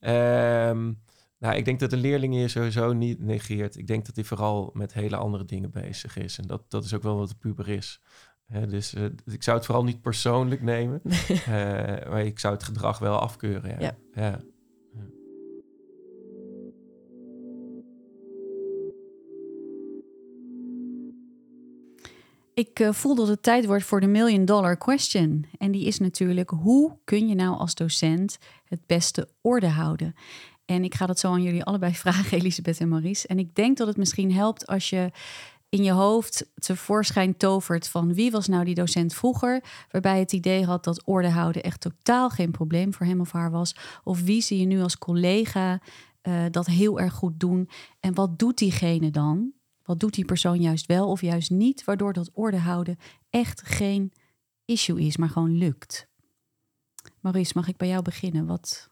Ehm, nou, ik denk dat een leerling je sowieso niet negeert. Ik denk dat hij vooral met hele andere dingen bezig is. En dat, dat is ook wel wat de puber is. Dus eh, ik zou het vooral niet persoonlijk nemen. Eh, maar ik zou het gedrag wel afkeuren. Ja. Ja. ja. Ik uh, voel dat het tijd wordt voor de million dollar question. En die is natuurlijk: hoe kun je nou als docent het beste orde houden? En ik ga dat zo aan jullie allebei vragen, Elisabeth en Maurice. En ik denk dat het misschien helpt als je in je hoofd tevoorschijn tovert van wie was nou die docent vroeger, waarbij het idee had dat orde houden echt totaal geen probleem voor hem of haar was. Of wie zie je nu als collega uh, dat heel erg goed doen? En wat doet diegene dan? Wat doet die persoon juist wel of juist niet, waardoor dat orde houden echt geen issue is, maar gewoon lukt? Maurice, mag ik bij jou beginnen? Wat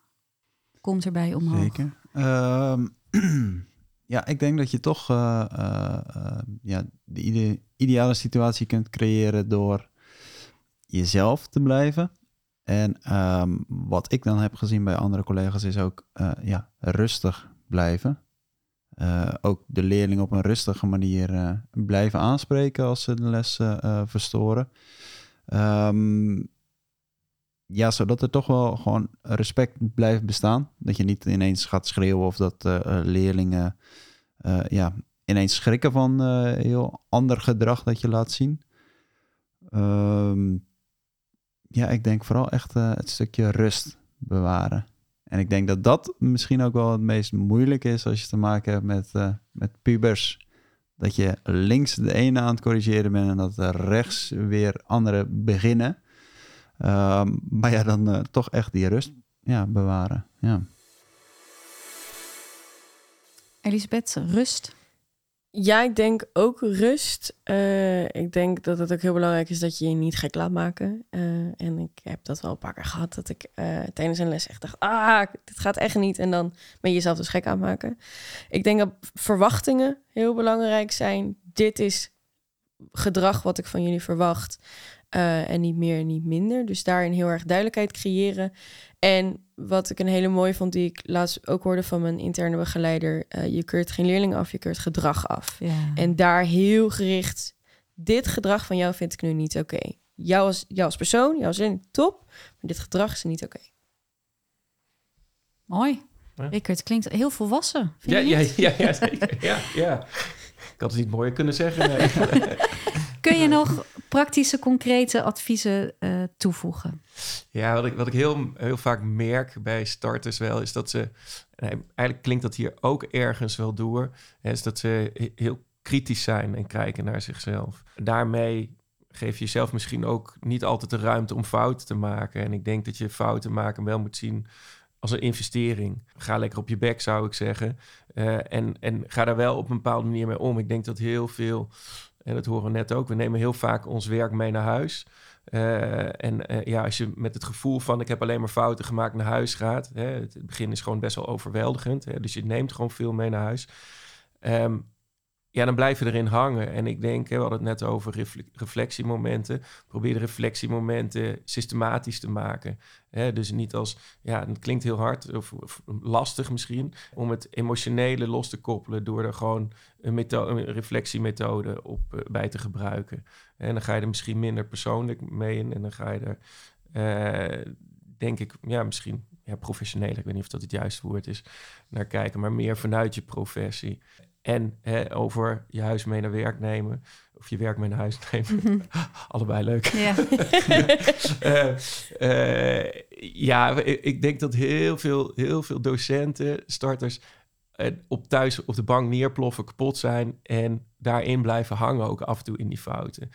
komt erbij omhoog? Zeker. Uh, ja, ik denk dat je toch uh, uh, ja, de ide ideale situatie kunt creëren door jezelf te blijven. En um, wat ik dan heb gezien bij andere collega's is ook ja, rustig blijven. Ook de leerling op een rustige manier blijven aanspreken als ze de les verstoren. Um, ja, zodat er toch wel gewoon respect blijft bestaan. Dat je niet ineens gaat schreeuwen of dat leerlingen ja, ineens schrikken van heel ander gedrag dat je laat zien. Um, ja, ik denk vooral echt het stukje rust bewaren. En ik denk dat dat misschien ook wel het meest moeilijk is als je te maken hebt met, uh, met pubers. Dat je links de ene aan het corrigeren bent en dat rechts weer anderen beginnen. Um, maar ja, dan uh, toch echt die rust ja, bewaren. Ja. Elisabeth, rust? Ja, ik denk ook rust. Uh, ik denk dat het ook heel belangrijk is dat je je niet gek laat maken. Uh, en ik heb dat wel een paar keer gehad, dat ik uh, tijdens een les echt dacht... ah, dit gaat echt niet. En dan ben je jezelf dus gek aan het maken. Ik denk dat verwachtingen heel belangrijk zijn. Dit is gedrag wat ik van jullie verwacht. En niet meer en niet minder. Dus daarin heel erg duidelijkheid creëren. En wat ik een hele mooie vond, die ik laatst ook hoorde van mijn interne begeleider. Uh, je keurt geen leerlingen af, je keurt gedrag af. Ja. En daar heel gericht, dit gedrag van jou vind ik nu niet oké. Okay. Jou, als, jou als persoon, jou als leerling, top. Maar dit gedrag is niet oké. Okay. Mooi. Ja. Rickert, klinkt heel volwassen. Ja, ja, ja, ja, zeker. ja, ja. Ik had het niet mooier kunnen zeggen. Nee. Kun je nog praktische, concrete adviezen uh, toevoegen? Ja, wat ik, wat ik heel, heel vaak merk bij starters wel, is dat ze... Eigenlijk klinkt dat hier ook ergens wel door. Is dat ze heel kritisch zijn en kijken naar zichzelf. Daarmee geef je jezelf misschien ook niet altijd de ruimte om fouten te maken. En ik denk dat je fouten maken wel moet zien als een investering. Ga lekker op je bek, zou ik zeggen. Uh, en, en ga daar wel op een bepaalde manier mee om. Ik denk dat heel veel, en dat horen we net ook, we nemen heel vaak ons werk mee naar huis. Uh, en uh, ja, als je met het gevoel van ik heb alleen maar fouten gemaakt naar huis gaat. Hè, het begin is gewoon best wel overweldigend. Hè, dus je neemt gewoon veel mee naar huis. Um, ja, dan blijf je erin hangen. En ik denk, hè, we hadden het net over reflectiemomenten. Probeer de reflectiemomenten systematisch te maken. Hè, dus niet als, ja, het klinkt heel hard of, lastig misschien, om het emotionele los te koppelen door er gewoon een, een reflectiemethode op uh, bij te gebruiken. En dan ga je er misschien minder persoonlijk mee in en dan ga je er denk ik, ja, misschien professioneel, ik weet niet of dat het juiste woord is, naar kijken, maar meer vanuit je professie. En hè, over je huis mee naar werk nemen. Of je werk mee naar huis nemen. Mhm. Allebei leuk. Ja, uh, uh, ja ik denk dat heel veel, heel veel docenten, starters... Uh, op thuis op de bank neerploffen, kapot zijn... en daarin blijven hangen ook af en toe in die fouten.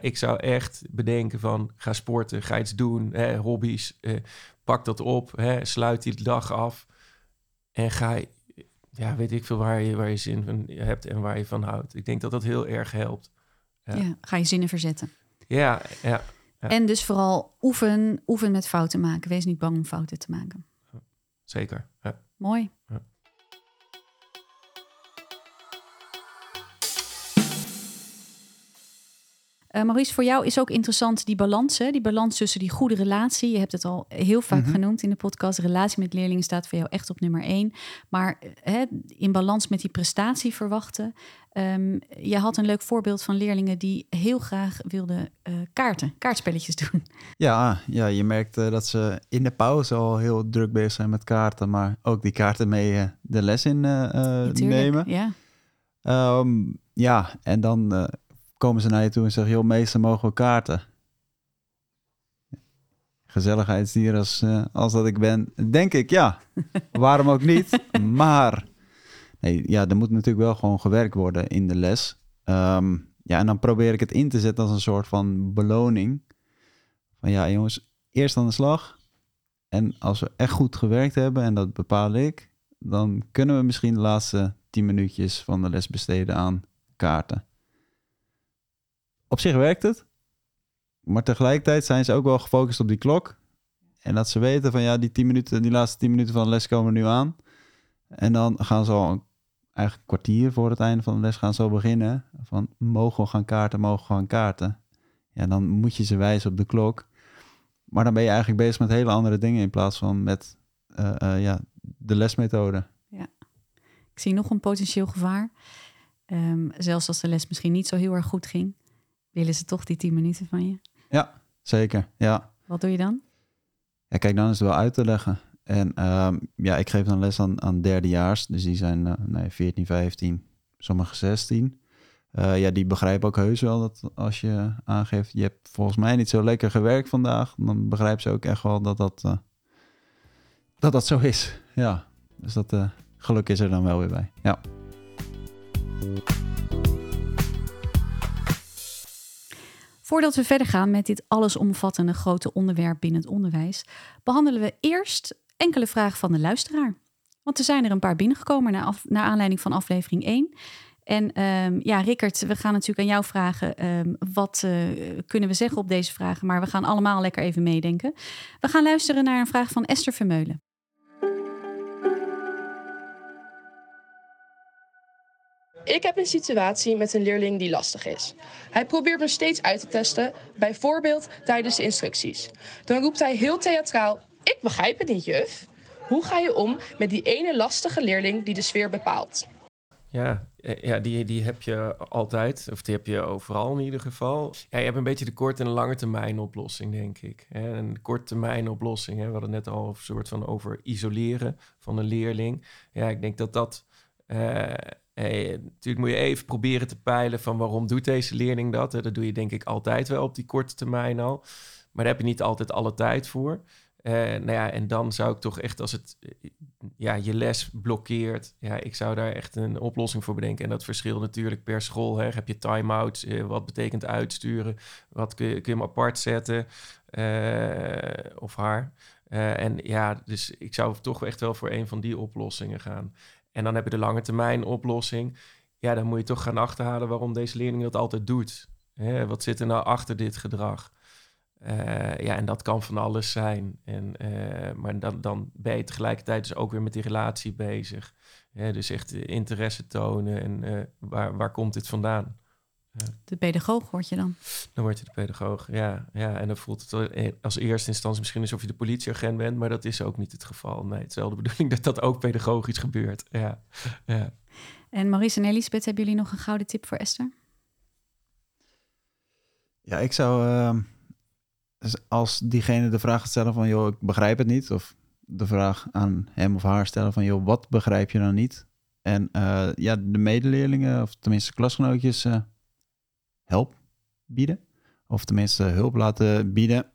ik zou echt bedenken van ga sporten, ga iets doen, hè, hobby's. pak dat op, hè, sluit die dag af... en ga ja, weet ik veel waar je, waar je zin van hebt en waar je van houdt. Ik denk dat dat heel erg helpt. Ja, ga je zinnen verzetten. Ja, ja, ja, En dus vooral oefen, oefen met fouten maken. Wees niet bang om fouten te maken. Zeker. Ja. Mooi. Uh, Maurice, voor jou is ook interessant die balans, hè? die balans tussen die goede relatie. Je hebt het al heel vaak mhm. genoemd in de podcast. Relatie met leerlingen staat voor jou echt op nummer één. Maar hè, in balans met die prestatie verwachten. Um, je had een leuk voorbeeld van leerlingen die heel graag wilden uh, kaarten, kaartspelletjes doen. Ja, ja, je merkt uh, dat ze in de pauze al heel druk bezig zijn met kaarten, maar ook die kaarten mee de les in nemen. Ja. Um, ja, en dan komen ze naar je toe en zeggen: joh, meester, mogen we kaarten? Gezelligheidsdier als, uh, als dat ik ben, denk ik ja. Waarom ook niet? Maar nee, ja, er moet natuurlijk wel gewoon gewerkt worden in de les. Um, ja, en dan probeer ik het in te zetten als een soort van beloning. Van ja, jongens, eerst aan de slag. En als we echt goed gewerkt hebben, en dat bepaal ik, dan kunnen we misschien de laatste tien minuutjes van de les besteden aan kaarten op zich werkt het. Maar tegelijkertijd zijn ze ook wel gefocust op die klok. En dat ze weten van ja, die, 10 minuten, die laatste 10 minuten van de les komen nu aan. En dan gaan ze al een, eigenlijk kwartier voor het einde van de les gaan al beginnen. Van mogen we gaan kaarten, mogen we gaan kaarten. Ja, dan moet je ze wijzen op de klok. Maar dan ben je eigenlijk bezig met hele andere dingen in plaats van met uh, uh, ja, de lesmethode. Ja, ik zie nog een potentieel gevaar. Um, zelfs als de les misschien niet zo heel erg goed ging willen ze toch die 10 minuten van je? Ja, zeker. Ja. Wat doe je dan? Ja, kijk, dan is het wel uit te leggen. En um, ja, ik geef dan les aan, aan derdejaars. Dus die zijn uh, nee, 14, 15, sommige 16. Uh, ja, die begrijpen ook heus wel dat als je aangeeft... je hebt volgens mij niet zo lekker gewerkt vandaag... dan begrijpen ze ook echt wel dat dat, uh, dat, dat zo is. Ja, dus dat geluk is er dan wel weer bij. Ja. Voordat we verder gaan met dit allesomvattende grote onderwerp binnen het onderwijs, behandelen we eerst enkele vragen van de luisteraar. Want er zijn er een paar binnengekomen naar, aanleiding van aflevering 1. En um, ja, Rickert, we gaan natuurlijk aan jou vragen. Um, wat uh, kunnen we zeggen op deze vragen? Maar we gaan allemaal lekker even meedenken. We gaan luisteren naar een vraag van Esther Vermeulen. Ik heb een situatie met een leerling die lastig is. Hij probeert me steeds uit te testen, bijvoorbeeld tijdens de instructies. Dan roept hij heel theatraal: Ik begrijp het niet, juf. Hoe ga je om met die ene lastige leerling die de sfeer bepaalt? Ja, eh, ja die, die heb je altijd, of die heb je overal in ieder geval. Ja, je hebt een beetje de korte en lange termijn oplossing, denk ik. Een korte termijn oplossing, we hadden het net al een soort van over isoleren van een leerling. Ja, ik denk dat dat uh, natuurlijk moet je even proberen te peilen van waarom doet deze leerling dat. Dat doe je denk ik altijd wel op die korte termijn al. Maar daar heb je niet altijd alle tijd voor. Uh, nou ja, en dan zou ik toch echt als het ja, je les blokkeert, ja, ik zou daar echt een oplossing voor bedenken. En dat verschilt natuurlijk per school. Hè. Heb je time-outs? Uh, wat betekent uitsturen? Wat kun je, kun je hem apart zetten? of haar? en ja, dus ik zou toch echt wel voor een van die oplossingen gaan. En dan heb je de lange termijn oplossing. Ja, dan moet je toch gaan achterhalen waarom deze leerling dat altijd doet. Hè, wat zit er nou achter dit gedrag? Uh, ja, en dat kan van alles zijn. En, uh, maar dan, dan ben je tegelijkertijd dus ook weer met die relatie bezig. dus echt interesse tonen en uh, waar, waar komt dit vandaan? De pedagoog word je dan? Dan word je de pedagoog, ja. ja. En dan voelt het eh, als eerste instantie misschien alsof je de politieagent bent, maar dat is ook niet het geval. Nee, het is wel de bedoeling dat dat ook pedagogisch gebeurt. Ja. ja. En Maurice en Elisabeth, hebben jullie nog een gouden tip voor Esther? Ja, ik zou uh, als diegene de vraag stellen van, joh, ik begrijp het niet. Of de vraag aan hem of haar stellen van, joh, wat begrijp je dan niet? En uh, ja, de medeleerlingen, of tenminste klasgenootjes, uh, help bieden. Of tenminste hulp laten bieden.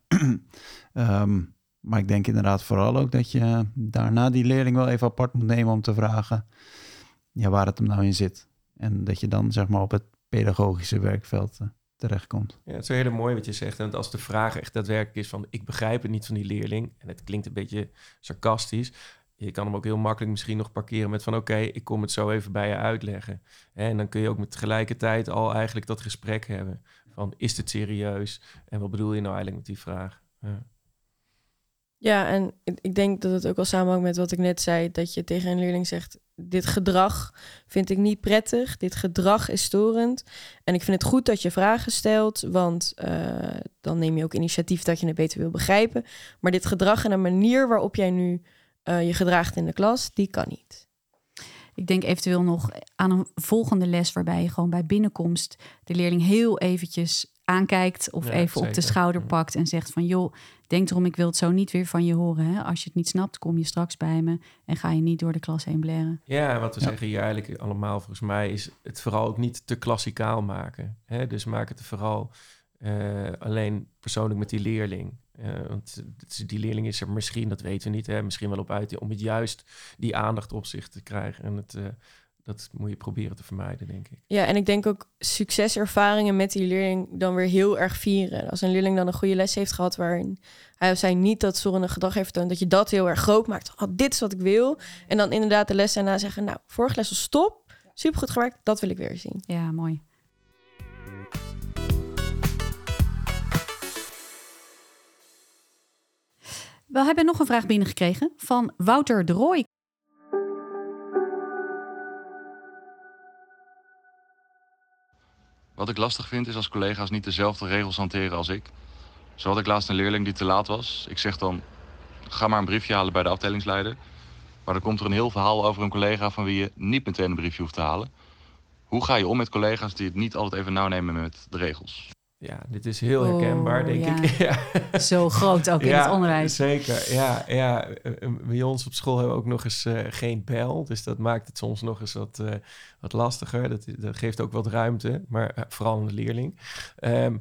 um, maar ik denk inderdaad vooral ook dat je daarna die leerling wel even apart moet nemen om te vragen ja, waar het hem nou in zit. En dat je dan zeg maar op het pedagogische werkveld uh, terechtkomt. Ja, het is hele mooi wat je zegt. En als de vraag echt daadwerkelijk is van ik begrijp het niet van die leerling. En het klinkt een beetje sarcastisch. Je kan hem ook heel makkelijk misschien nog parkeren met van oké, ik kom het zo even bij je uitleggen. En dan kun je ook met tegelijkertijd al eigenlijk dat gesprek hebben. Van is het serieus? En wat bedoel je nou eigenlijk met die vraag? Ja. Ja, en ik denk dat het ook wel samenhangt met wat ik net zei. Dat je tegen een leerling zegt: Dit gedrag vind ik niet prettig. Dit gedrag is storend. En ik vind het goed dat je vragen stelt, want uh, dan neem je ook initiatief dat je het beter wil begrijpen. Maar dit gedrag en de manier waarop jij nu uh, je gedraagt in de klas, die kan niet. Ik denk eventueel nog aan een volgende les waarbij je gewoon bij binnenkomst de leerling heel eventjes aankijkt of even op de schouder pakt en zegt van joh, denk erom, ik wil het zo niet weer van je horen. Hè? Als je het niet snapt, kom je straks bij me en ga je niet door de klas heen blaren. Ja, wat we zeggen hier eigenlijk allemaal volgens mij is het vooral ook niet te klassikaal maken. Hè? Dus maak het vooral uh, alleen persoonlijk met die leerling. Uh, want die leerling is er misschien, dat weten we niet, hè, misschien wel op uit om het juist die aandacht op zich te krijgen en het uh, dat moet je proberen te vermijden, denk ik. Ja, en ik denk ook succeservaringen met die leerling dan weer heel erg vieren. Als een leerling dan een goede les heeft gehad waarin hij of zij niet dat zorgende gedrag heeft getoond, dat je dat heel erg groot maakt. Oh, dit is wat ik wil. En dan inderdaad de les daarna zeggen, nou, vorige les was stop, supergoed gewerkt, dat wil ik weer zien. Ja, mooi. We hebben nog een vraag binnengekregen van Wouter de. Wat ik lastig vind is als collega's niet dezelfde regels hanteren als ik. Zo had ik laatst een leerling die te laat was. Ik zeg dan, ga maar een briefje halen bij de afdelingsleider. Maar dan komt er een heel verhaal over een collega van wie je niet meteen een briefje hoeft te halen. Hoe ga je om met collega's die het niet altijd even nauw nemen met de regels? Ja, dit is heel herkenbaar, denk ja. ik. Ja. Zo groot ook in ja, het onderwijs. Zeker, ja. ja. Bij ons op school hebben we ook nog eens uh, geen bel. Dus dat maakt het soms nog eens wat, uh, wat lastiger. Dat, dat, geeft ook wat ruimte, maar uh, vooral aan de leerling. Um,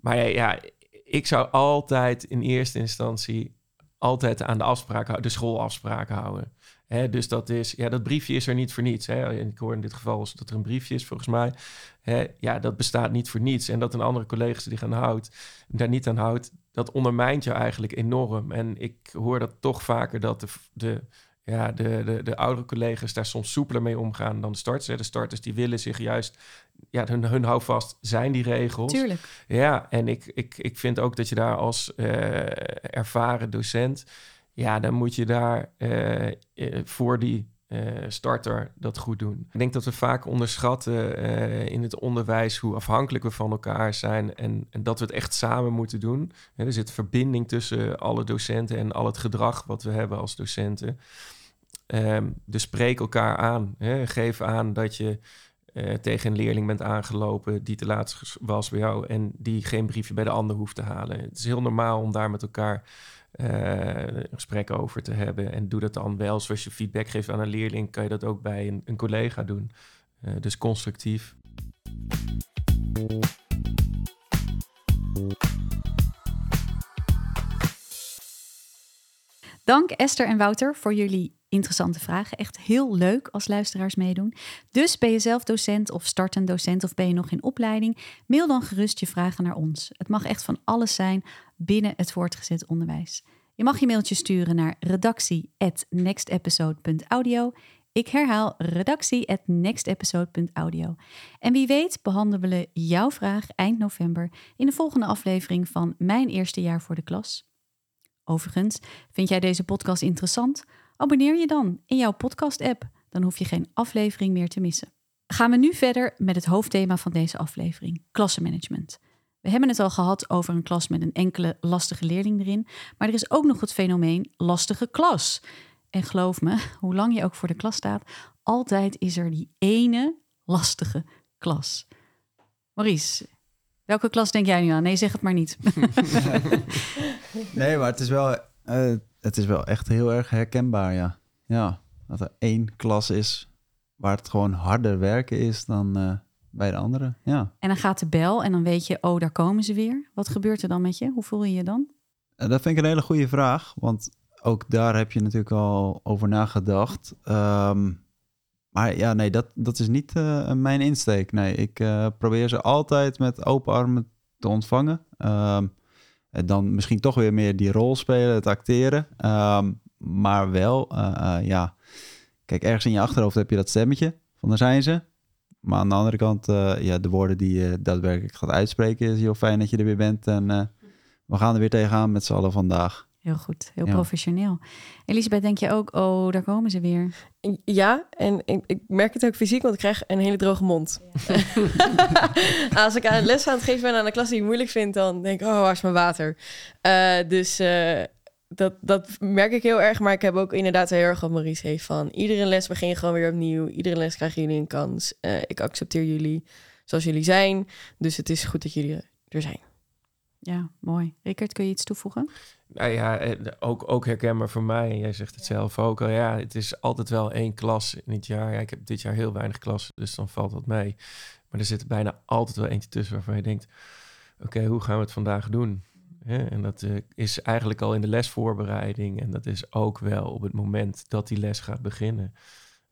maar ja, ja, ik zou altijd in eerste instantie altijd aan de afspraken, de schoolafspraken houden. Dus dat is, ja, dat briefje is er niet voor niets. Hè. Ik hoor in dit geval dat er een briefje is, volgens mij. Ja, dat bestaat niet voor niets. En dat een andere collega zich aan houdt, daar niet aan houdt, dat ondermijnt je eigenlijk enorm. En ik hoor dat toch vaker dat de, de, ja, de, de, de oudere collega's daar soms soepeler mee omgaan dan de starters. Hè. De starters die willen zich juist, ja, hun, hun houvast zijn die regels. Tuurlijk. Ja, en ik, ik, ik vind ook dat je daar als uh, ervaren docent ja, dan moet je daar uh, voor die uh, starter dat goed doen. Ik denk dat we vaak onderschatten in het onderwijs hoe afhankelijk we van elkaar zijn en, en, dat we het echt samen moeten doen. er zit verbinding tussen alle docenten en al het gedrag wat we hebben als docenten. Um, dus spreek elkaar aan. Geef aan dat je tegen een leerling bent aangelopen die te laat was bij jou en die geen briefje bij de ander hoeft te halen. Het is heel normaal om daar met elkaar uh, gesprek over te hebben. En doe dat dan wel. Zoals je feedback geeft aan een leerling, kan je dat ook bij een, een collega doen. Uh, dus constructief. Dank Esther en Wouter voor jullie interessante vragen. Echt heel leuk als luisteraars meedoen. Dus ben je zelf docent of startend docent of ben je nog in opleiding? Mail dan gerust je vragen naar ons. Het mag echt van alles zijn binnen het voortgezet onderwijs. Je mag je mailtje sturen naar redactie@nextepisode.audio. Ik herhaal redactie@nextepisode.audio. En wie weet behandelen we jouw vraag eind november in de volgende aflevering van Mijn eerste jaar voor de klas. Overigens, vind jij deze podcast interessant? Abonneer je dan in jouw podcast-app. Dan hoef je geen aflevering meer te missen. Gaan we nu verder met het hoofdthema van deze aflevering: klassenmanagement. We hebben het al gehad over een klas met een enkele lastige leerling erin, maar er is ook nog het fenomeen lastige klas. En geloof me, hoe lang je ook voor de klas staat, altijd is er die ene lastige klas. Maurice, Welke klas denk jij nu aan? Nee, zeg het maar niet. nee, maar het is wel, uh, het is wel echt heel erg herkenbaar, ja. Ja, dat er één klas is waar het gewoon harder werken is dan uh, bij de andere. Ja. En dan gaat de bel en dan weet je, oh, daar komen ze weer. Wat gebeurt er dan met je? Hoe voel je je dan? Uh, dat vind ik een hele goede vraag, want ook daar heb je natuurlijk al over nagedacht. Um, maar ja, nee, dat, dat is niet uh, mijn insteek. Nee, ik probeer ze altijd met open armen te ontvangen. Um, dan misschien toch weer meer die rol spelen, het acteren. Um, maar wel, uh, ja, kijk, ergens in je achterhoofd heb je dat stemmetje van daar zijn ze. Maar aan de andere kant, ja, de woorden die je daadwerkelijk gaat uitspreken, is heel fijn dat je er weer bent. En we gaan er weer tegenaan met z'n allen vandaag. Heel goed, heel professioneel. Elisabeth, denk je ook, oh, daar komen ze weer? Ja, en ik, ik, merk het ook fysiek, want ik krijg een hele droge mond. Als ik aan het les aan het geven ben aan een klas die ik moeilijk vind, dan denk ik, oh, waar is mijn water? Uh, dus uh, dat, dat merk ik heel erg. Maar ik heb ook inderdaad heel erg wat Maurice heeft van... iedere les begin je gewoon weer opnieuw. Iedere les krijgen jullie een kans. Uh, ik accepteer jullie zoals jullie zijn. Dus het is goed dat jullie er zijn. Ja, mooi. Rickert, kun je iets toevoegen? Nou ja, eh, ook, ook herkenbaar voor mij. Jij zegt het zelf ook. Ja, het is altijd wel één klas in het jaar. Ja, ik heb dit jaar heel weinig klassen, dus dan valt dat mee. Maar er zit bijna altijd wel eentje tussen waarvan je denkt... oké, hoe gaan we het vandaag doen? en dat uh, is eigenlijk al in de lesvoorbereiding. En dat is ook wel op het moment dat die les gaat beginnen.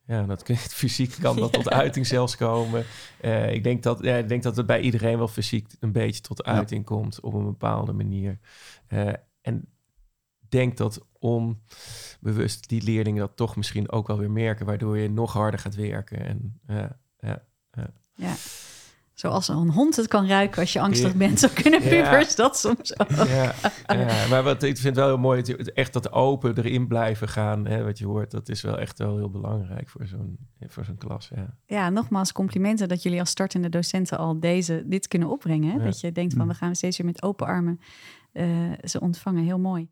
Ja, dat fysiek kan dat tot uiting zelfs komen. Uh, ik, denk dat, ja, ik denk dat het bij iedereen wel fysiek een beetje tot uiting komt op een bepaalde manier. Uh, en denk dat onbewust die leerlingen dat toch misschien ook wel weer merken, waardoor je nog harder gaat werken. En, ja. ja. Zoals een hond het kan ruiken als je angstig bent, zo kunnen pubers dat soms ook. Ja, ja, maar wat ik vind wel heel mooi, echt dat open erin blijven gaan, hè, wat je hoort, dat is wel echt wel heel belangrijk voor zo'n voor zo'n klas. Ja. ja, nogmaals complimenten dat jullie als startende docenten al deze, dit kunnen opbrengen. Hè? Dat je denkt van, mm. we gaan steeds weer met open armen uh, ze ontvangen. Heel mooi.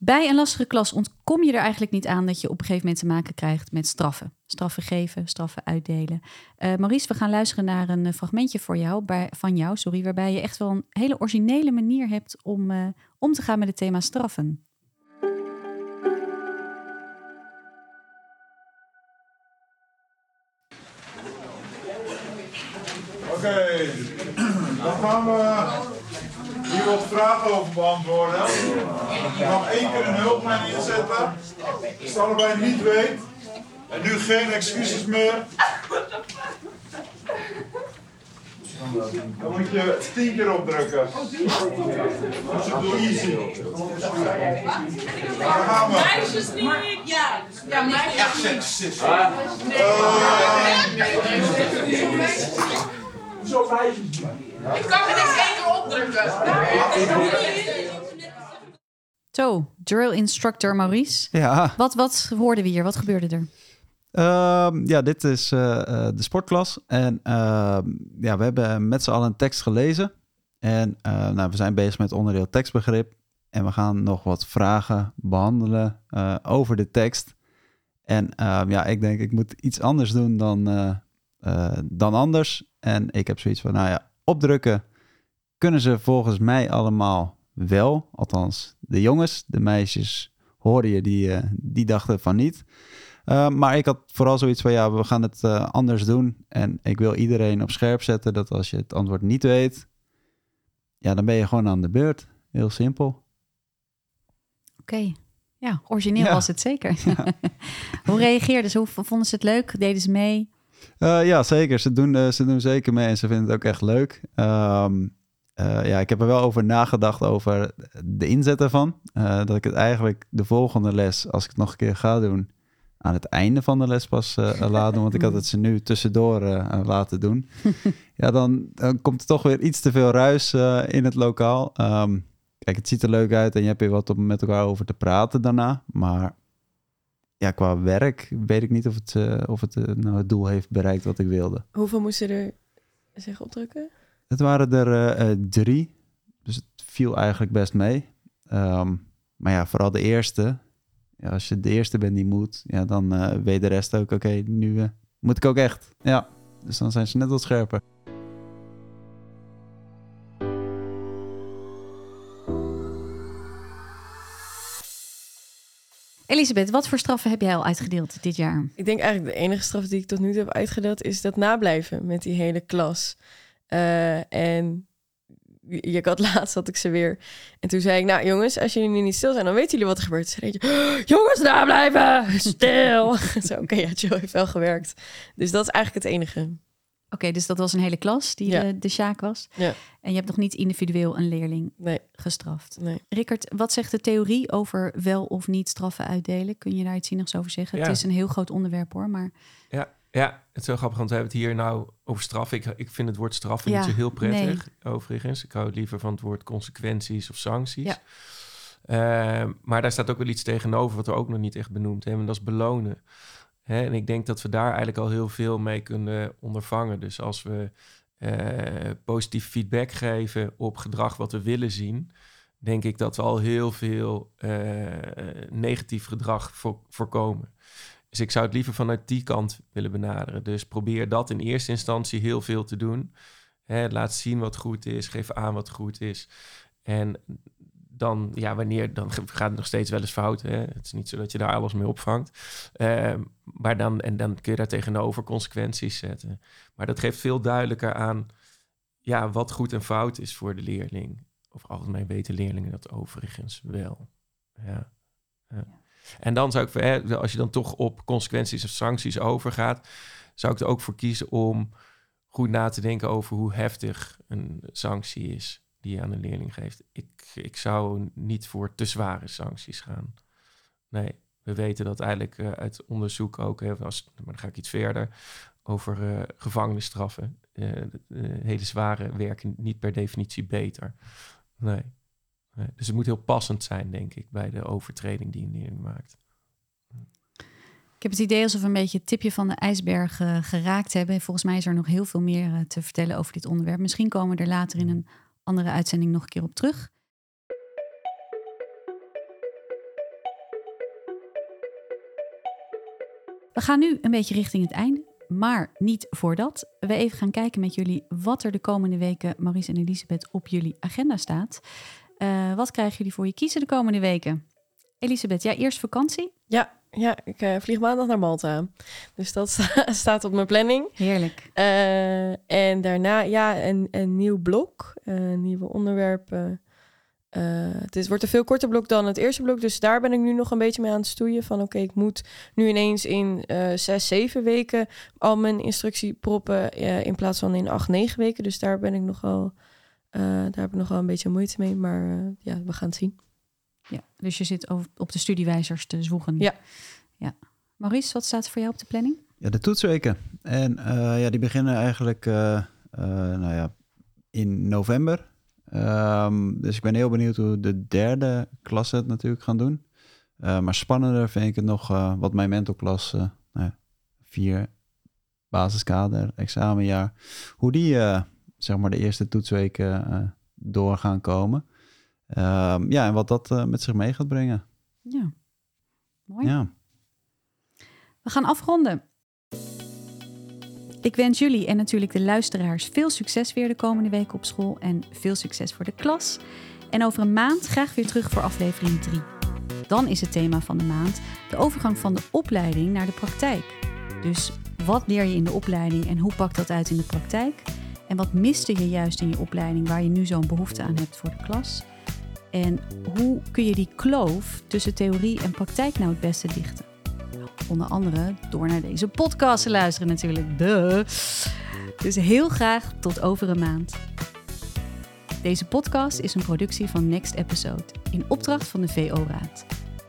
Bij een lastige klas ontkom je er eigenlijk niet aan dat je op een gegeven moment te maken krijgt met straffen. Straffen geven, straffen uitdelen. Uh, Maurice, we gaan luisteren naar een fragmentje voor jou, bij, van jou, sorry, waarbij je echt wel een hele originele manier hebt om uh, om te gaan met het thema straffen. Oké, okay. gaan we hier wat vragen over beantwoorden. Je mag één keer een hulplijn inzetten. Als het allebei niet weet. En nu geen excuses meer. Dan moet je tien keer opdrukken. Dat is het easy. Daar gaan we. Meisjes niet. Ja, ja meisjes niet. Zo meisjes Ik kan keer opdrukken. Zo, drill instructor Maurice. Ja. Wat, wat hoorden we hier? Wat gebeurde er? Uh, ja, dit is uh, de sportklas. En uh, ja, we hebben met z'n allen een tekst gelezen. En eh, nou, we zijn bezig met onderdeel tekstbegrip. En we gaan nog wat vragen behandelen over de tekst. En ehm, ja, ik denk ik moet iets anders doen dan, dan anders. En ik heb zoiets van, nou ja, opdrukken kunnen ze volgens mij allemaal wel. Althans, de jongens, de meisjes hoorde je, die, die dachten van niet. Uh, maar ik had vooral zoiets van, ja, we gaan het uh, anders doen. En ik wil iedereen op scherp zetten dat als je het antwoord niet weet, ja, dan ben je gewoon aan de beurt. Heel simpel. Oké. Okay. Ja, origineel ja. was het zeker. Ja. Hoe reageerden ze? Hoe vonden ze het leuk? Deden ze mee? Ja, zeker. Ze doen, ze doen zeker mee en ze vinden het ook echt leuk. Um, ja, ik heb er wel over nagedacht over de inzet ervan. dat ik het eigenlijk de volgende les, als ik het nog een keer ga doen, aan het einde van de les pas uh, laten doen. Want ik had het ze nu tussendoor laten doen. ja, dan, dan, komt er toch weer iets te veel ruis in het lokaal. Um, kijk, het ziet er leuk uit en je hebt weer wat om met elkaar over te praten daarna. Maar ja, qua werk weet ik niet of het, of het nou het doel heeft bereikt wat ik wilde. Hoeveel moesten er zich opdrukken? Het waren er drie. Dus het viel eigenlijk best mee. Um, maar ja, vooral de eerste als je de eerste bent die moet, ja, dan uh, weet de rest ook, oké, nu uh, moet ik ook echt. Ja. Dus dan zijn ze net wat scherper. Elisabeth, wat voor straffen heb jij al uitgedeeld dit jaar? Ik denk eigenlijk de enige straf die ik tot nu toe heb uitgedeeld is dat nablijven met die hele klas. Uh, en je had laatst had ik ze weer. En toen zei ik, nou jongens, als jullie nu niet stil zijn, dan weten jullie wat er gebeurt. Ze je, jongens, nablijven, stil. Zo, oké, okay, ja, Joe heeft wel gewerkt. Dus dat is eigenlijk het enige. Oké, dus dat was een hele klas die de, de Sjaak was. Ja. En je hebt nog niet individueel een leerling nee. gestraft. Nee. Rickert, wat zegt de theorie over wel of niet straffen uitdelen? Kun je daar iets zinnigs over zeggen? Ja. Het is een heel groot onderwerp hoor, maar... Ja, ja, het is heel grappig, want we hebben het hier nou over straffen. Ik, ik vind het woord straffen Ja, niet zo heel prettig, nee. overigens. Ik hou liever van het woord consequenties of sancties. Ja. Eh, maar daar staat ook wel iets tegenover wat we ook nog niet echt benoemd hebben. En dat is belonen. Hè, en ik denk dat we daar eigenlijk al heel veel mee kunnen ondervangen. Dus als we eh, positief feedback geven op gedrag wat we willen zien, denk ik dat we al heel veel eh, negatief gedrag voor, voorkomen. Dus ik zou het liever vanuit die kant willen benaderen. Dus probeer dat in eerste instantie heel veel te doen. Hè, laat zien wat goed is, geef aan wat goed is. En dan, ja, wanneer, dan gaat het nog steeds wel eens fout. Hè? Het is niet zo dat je daar alles mee opvangt. Uh, maar dan, en dan kun je daar tegenover consequenties zetten. Maar dat geeft veel duidelijker aan ja, wat goed en fout is voor de leerling. Over algemeen weten leerlingen dat overigens wel. Ja. En dan zou ik, als je dan toch op consequenties of sancties overgaat, zou ik er ook voor kiezen om goed na te denken over hoe heftig een sanctie is die je aan een leerling geeft. Ik, ik zou niet voor te zware sancties gaan. Nee, we weten dat eigenlijk uh, uit onderzoek ook, als, maar dan ga ik iets verder, over uh, gevangenisstraffen. Uh, hele zware werken niet per definitie beter. Nee. Dus het moet heel passend zijn, denk ik, bij de overtreding die een leerling maakt. Ik heb het idee alsof we een beetje het tipje van de ijsberg uh, geraakt hebben. Volgens mij is er nog heel veel meer uh, te vertellen over dit onderwerp. Misschien komen we er later in een andere uitzending nog een keer op terug. We gaan nu een beetje richting het einde. Maar niet voordat we even gaan kijken met jullie wat er de komende weken, Maurice en Elisabeth, op jullie agenda staat. Uh, wat krijgen jullie voor je kiezen de komende weken? Elisabeth, ja, eerst vakantie? Ja, ja ik uh, vlieg maandag naar Malta. Dus dat staat op mijn planning. Heerlijk. Uh, en daarna, ja, een, een nieuw blok, nieuwe onderwerpen. het is, wordt een veel korter blok dan het eerste blok. Dus daar ben ik nu nog een beetje mee aan het stoeien. Van oké, okay, ik moet nu ineens in zes, zeven weken al mijn instructie proppen. in plaats van in acht, negen weken. Dus daar ben ik nogal, daar heb ik nogal een beetje moeite mee. Maar ja, we gaan het zien. Ja, dus je zit op de studiewijzers te zwoegen. Ja. ja. Maurice, wat staat er voor jou op de planning? Ja, de toetsweken. En uh, ja, die beginnen eigenlijk uh, uh, nou ja, in november. Um, dus ik ben heel benieuwd hoe de derde klasse het natuurlijk gaan doen. maar spannender vind ik het nog wat mijn mentorklas, nou ja, vier basiskader, examenjaar, hoe die zeg maar de eerste toetsweken door gaan komen. Um, ja, en wat dat uh, met zich mee gaat brengen. Ja, mooi. Ja. We gaan afronden. Ik wens jullie en natuurlijk de luisteraars veel succes weer de komende week op school en veel succes voor de klas. En over een maand graag weer terug voor aflevering 3. Dan is het thema van de maand de overgang van de opleiding naar de praktijk. Dus wat leer je in de opleiding en hoe pakt dat uit in de praktijk? En wat miste je juist in je opleiding waar je nu zo'n behoefte aan hebt voor de klas? En hoe kun je die kloof tussen theorie en praktijk nou het beste dichten? Onder andere door naar deze podcast te luisteren natuurlijk. Dus heel graag tot over een maand. Deze podcast is een productie van Next Episode in opdracht van de VO-raad.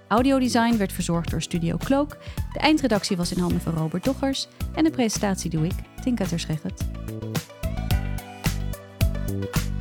Audiodesign werd verzorgd door Studio Cloak. De eindredactie was in handen van Robert Doggers. En de presentatie doe ik, Tinka you